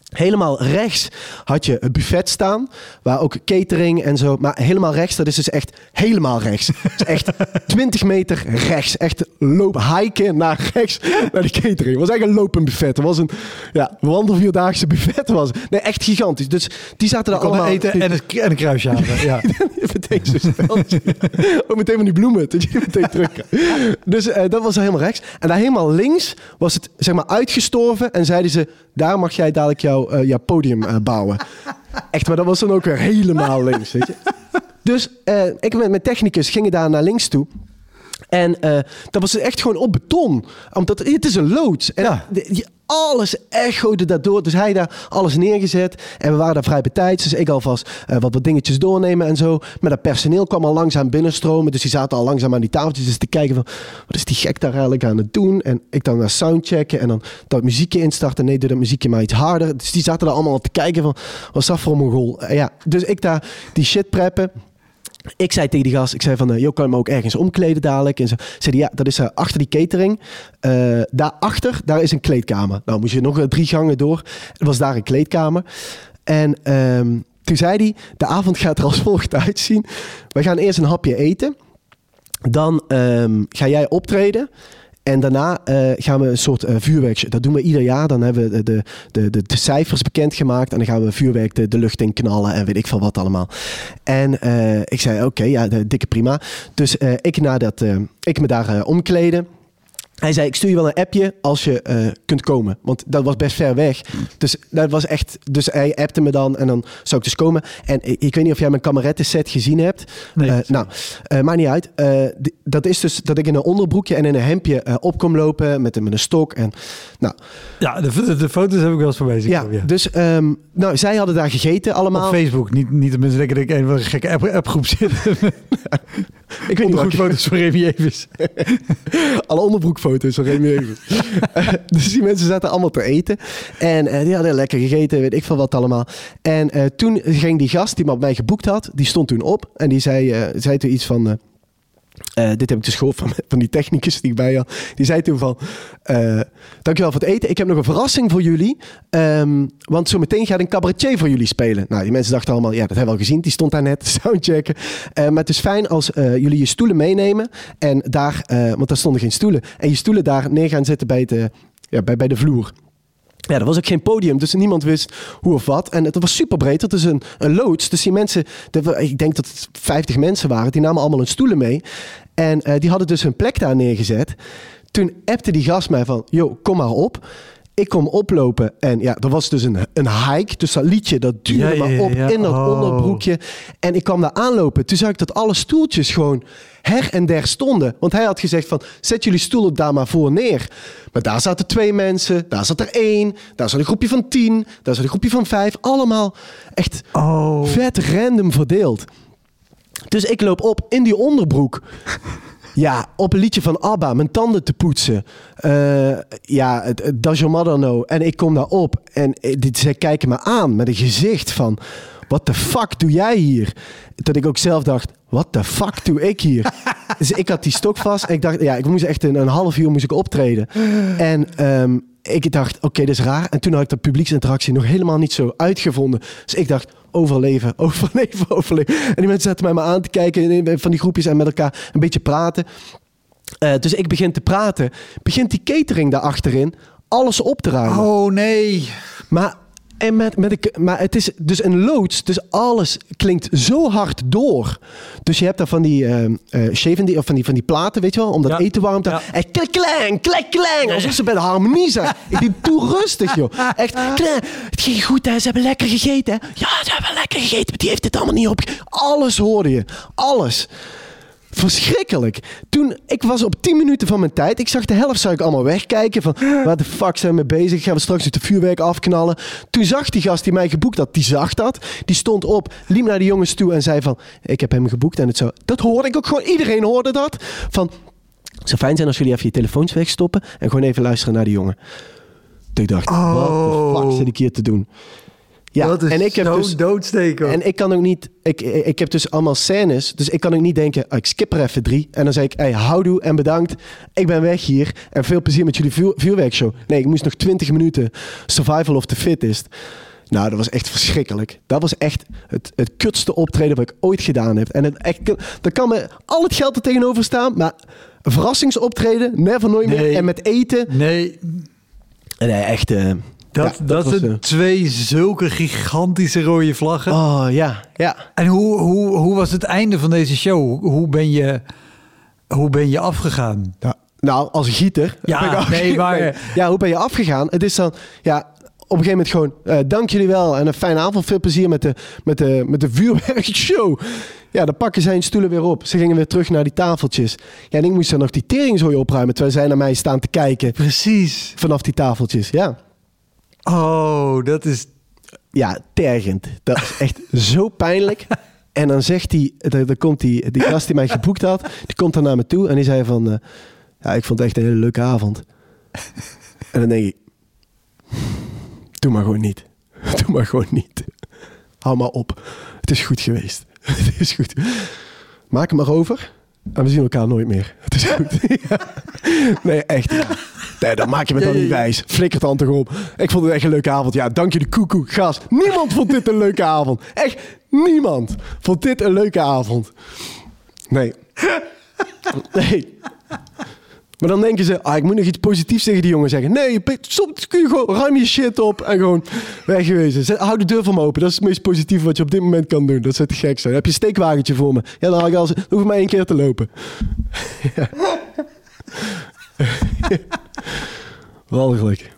Helemaal rechts had je het buffet staan, waar ook catering en zo. Maar helemaal rechts, dat is dus echt helemaal rechts. <laughs> Is echt 20 meter rechts. Echt loop hiken naar rechts, naar de catering. Het was echt een lopend buffet. Het was een ja, wandelvierdaagse buffet. Was. Nee, echt gigantisch. Dus die zaten er Allemaal eten en een, en een kruisje halen. <laughs> Ja. <laughs> meteen zo. Ook meteen van die bloemen. Dat je meteen terug kan. Dus eh, dat was helemaal rechts. En daar helemaal links was het zeg maar uitgestorven. En zeiden ze, daar mag jij dadelijk jouw eh, jouw podium eh, bouwen. <laughs> Echt, maar dat was dan ook weer helemaal links, weet je. Dus eh, ik met mijn technicus gingen daar naar links toe. En eh, dat was echt gewoon op beton. Omdat het is een loods. En Ja. die, alles echoede daardoor. Dus hij daar alles neergezet. En we waren daar vrij betijds. Dus ik alvast eh, wat, wat dingetjes doornemen en zo. Maar dat personeel kwam al langzaam binnenstromen. Dus die zaten al langzaam aan die tafeltjes. Dus te kijken van, wat is die gek daar eigenlijk aan het doen? En ik dan naar soundchecken. En dan dat muziekje instarten. Nee, doe dat muziekje maar iets harder. Dus die zaten daar allemaal te kijken van, wat is dat voor een mongool? Eh, ja, dus ik daar die shit preppen. Ik zei tegen die gast, ik zei van, eh, joh, kan je me ook ergens omkleden dadelijk? En zo zei ja, dat is eh, achter die catering. Eh daarachter, daar is een kleedkamer. Nou, moest je nog drie gangen door. Er was daar een kleedkamer. En ehm, toen zei hij, de avond gaat er als volgt uitzien. We gaan eerst een hapje eten. dan ehm, ga jij optreden. En daarna eh, gaan we een soort uh, vuurwerk. Dat doen we ieder jaar. Dan hebben we de, de, de, cijfers bekendgemaakt. En dan gaan we vuurwerk de, lucht in knallen. En weet ik veel wat allemaal. En uh, ik zei: Oké, ja, dikke prima. Dus ik, nadat ik me daar omkleden. Hij zei, ik stuur je wel een appje als je uh, kunt komen. Want dat was best ver weg. Dus dat was echt... Dus hij appte me dan en dan zou ik dus komen. En ik, ik weet niet of jij mijn kamerettenset gezien hebt. Nee. Uh, nou, uh, maakt niet uit. Dat is dus dat ik in een onderbroekje en in een hemdje op kom lopen met, met een stok. En, nou, ja, de, de foto's heb ik wel eens voorbij zien. Ja, ja. dus um, nou, zij hadden daar gegeten allemaal. Op Facebook. Niet, niet de mensen denken dat ik een gekke app, appgroep zit. <laughs> ik weet niet goed foto's van Remy Evers. <laughs> Alle onderbroekfoto's Evers. <laughs> dus die mensen zaten allemaal te eten. En uh, die hadden lekker gegeten, weet ik veel wat allemaal. En uh, toen ging die gast die me op mij geboekt had, die stond toen op. En die zei, zei toen iets van... Uh, dit heb ik dus gehoord van, <laughs> van die technicus die ik bij had. Die zei toen van, uh, dankjewel voor het eten. Ik heb nog een verrassing voor jullie. Um, want zometeen gaat een cabaretier voor jullie spelen. Nou, die mensen dachten allemaal, ja, dat hebben we al gezien. Die stond daar net, soundchecken. Uh, maar het is fijn als jullie je stoelen meenemen. En daar, want daar stonden geen stoelen. En je stoelen daar neer gaan zetten bij, de, ja, bij, bij de vloer. Ja, er was ook geen podium, dus niemand wist hoe of wat. En het was super breed. Dat is een, een loods. Dus die mensen, ik denk dat het 50 mensen waren, die namen allemaal hun stoelen mee. En uh, die hadden dus hun plek daar neergezet. Toen appte die gast mij van, yo, kom maar op. Ik kom oplopen en ja, er was dus een, een hike. Dus dat liedje, dat duurde ja, maar op in dat oh. onderbroekje. En ik kwam daar aanlopen. Toen zag ik dat alle stoeltjes gewoon her en der stonden. Want hij had gezegd van, zet jullie stoelen daar maar voor neer. Maar daar zaten twee mensen, daar zat er één, daar zat een groepje van tien, daar zat een groepje van vijf. Allemaal echt oh. vet random verdeeld. Dus ik loop op in die onderbroek. Ja, op een liedje van ABBA, mijn tanden te poetsen. Uh, ja, Know? En ik kom daar op en zij kijken me aan met een gezicht van... Wat de fuck doe jij hier? Dat ik ook zelf dacht, wat de fuck doe ik hier? <laughs> dus ik had die stok vast en ik dacht, ja, ik moest echt in een half uur moest ik optreden. En um, ik dacht, oké, okay, dat is raar. En toen had ik de publieksinteractie nog helemaal niet zo uitgevonden. Dus ik dacht, overleven, <laughs> overleven, overleven. En die mensen zaten mij maar aan te kijken van die groepjes en met elkaar een beetje praten. Uh, dus ik begin te praten. Begint die catering daar achterin alles op te ruimen. Oh nee. Maar en met, met de, maar het is dus een loods, dus alles klinkt zo hard door. Dus je hebt daar van die uh, uh, shaven, of van die, van die platen, weet je wel, om dat ja. eten warm te houden. Ja. En klik, klang, klik, klang, alsof ze bij de harmonie zijn. <laughs> Ik denk, doe rustig, joh. Echt, klang. Het ging goed, hè. Ze hebben lekker gegeten, hè. Ja, ze hebben lekker gegeten, maar die heeft het allemaal niet op. Alles hoorde je. Alles. Verschrikkelijk. Toen, ik was op 10 minuten van mijn tijd. Ik zag de helft zou ik allemaal wegkijken. Van, waar de fuck zijn we bezig? Gaan we straks het vuurwerk afknallen? Toen zag die gast die mij geboekt had, die zag dat. Die stond op, liep naar de jongens toe en zei van... Ik heb hem geboekt en het zo... Dat hoorde ik ook gewoon. Iedereen hoorde dat. Van, het zou fijn zijn als jullie even je telefoons wegstoppen... en gewoon even luisteren naar die jongen. Toen ik dacht, oh. wat de fuck zit ik hier te doen? Ja, dat is en ik heb dus, doodsteken. En ik kan ook niet... Ik, ik heb dus allemaal scènes. Dus ik kan ook niet denken... Oh, ik skip er even drie. En dan zeg ik... Hey, houdoe en bedankt. Ik ben weg hier. En veel plezier met jullie vuur, vuurwerkshow. Nee, ik moest nog 20 minuten Survival of the Fittest. Nou, dat was echt verschrikkelijk. Dat was echt het, het kutste optreden wat ik ooit gedaan heb. En het echt, daar kan me al het geld er tegenover staan. Maar verrassingsoptreden, never nooit meer. En met eten. Nee. Nee, echt... Uh, dat, ja, dat, dat zijn twee zulke gigantische rode vlaggen. Oh ja, ja. En hoe, hoe, hoe was het einde van deze show? Hoe ben je, hoe ben je afgegaan? Ja, nou, als gieter. Ja, <laughs> nee, maar... Ja, hoe ben je afgegaan? Het is dan, ja, op een gegeven moment gewoon, uh, dank jullie wel en een fijne avond. Veel plezier met de, met de, met de vuurwerkshow. Ja, dan pakken zijn stoelen weer op. Ze gingen weer terug naar die tafeltjes. Ja, en ik moest dan nog die teringzooi opruimen terwijl zij naar mij staan te kijken. Precies. Vanaf die tafeltjes, ja. Oh, dat is... Ja, tergend. Dat is echt <laughs> zo pijnlijk. En dan zegt hij, dan komt die, die gast die mij geboekt had, die komt dan naar me toe en die zei van, uh, ja, ik vond het echt een hele leuke avond. En dan denk ik, doe maar gewoon niet. <laughs> Doe maar gewoon niet. Hou maar op. Het is goed geweest. <laughs> Het is goed. Maak hem maar over. En we zien elkaar nooit meer. <laughs> Het is goed. ja. <laughs> Nee, echt. Ja. Nee, maak je me dan niet wijs. Flikkert dan toch op. Ik vond het echt een leuke avond. Ja, dank je de koekoek, gast. Niemand vond dit een leuke avond. Echt, niemand vond dit een leuke avond. Nee. <laughs> Nee. Maar dan denken ze, ah, ik moet nog iets positiefs tegen die jongen zeggen. Nee, soms kun je gewoon ruim je shit op en gewoon wegwezen. Zet- Hou de deur van me open. Dat is het meest positieve wat je op dit moment kan doen. Dat zou te gek zijn. Heb je een steekwagentje voor me? Ja, dan, haal ik als, dan hoef ik maar één keer te lopen. <laughs> Ja. Walgelijk.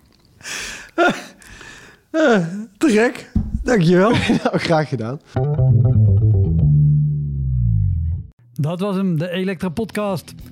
Te gek. Dankjewel. <laughs> Nou, graag gedaan. Dat was hem, de Elektra Podcast.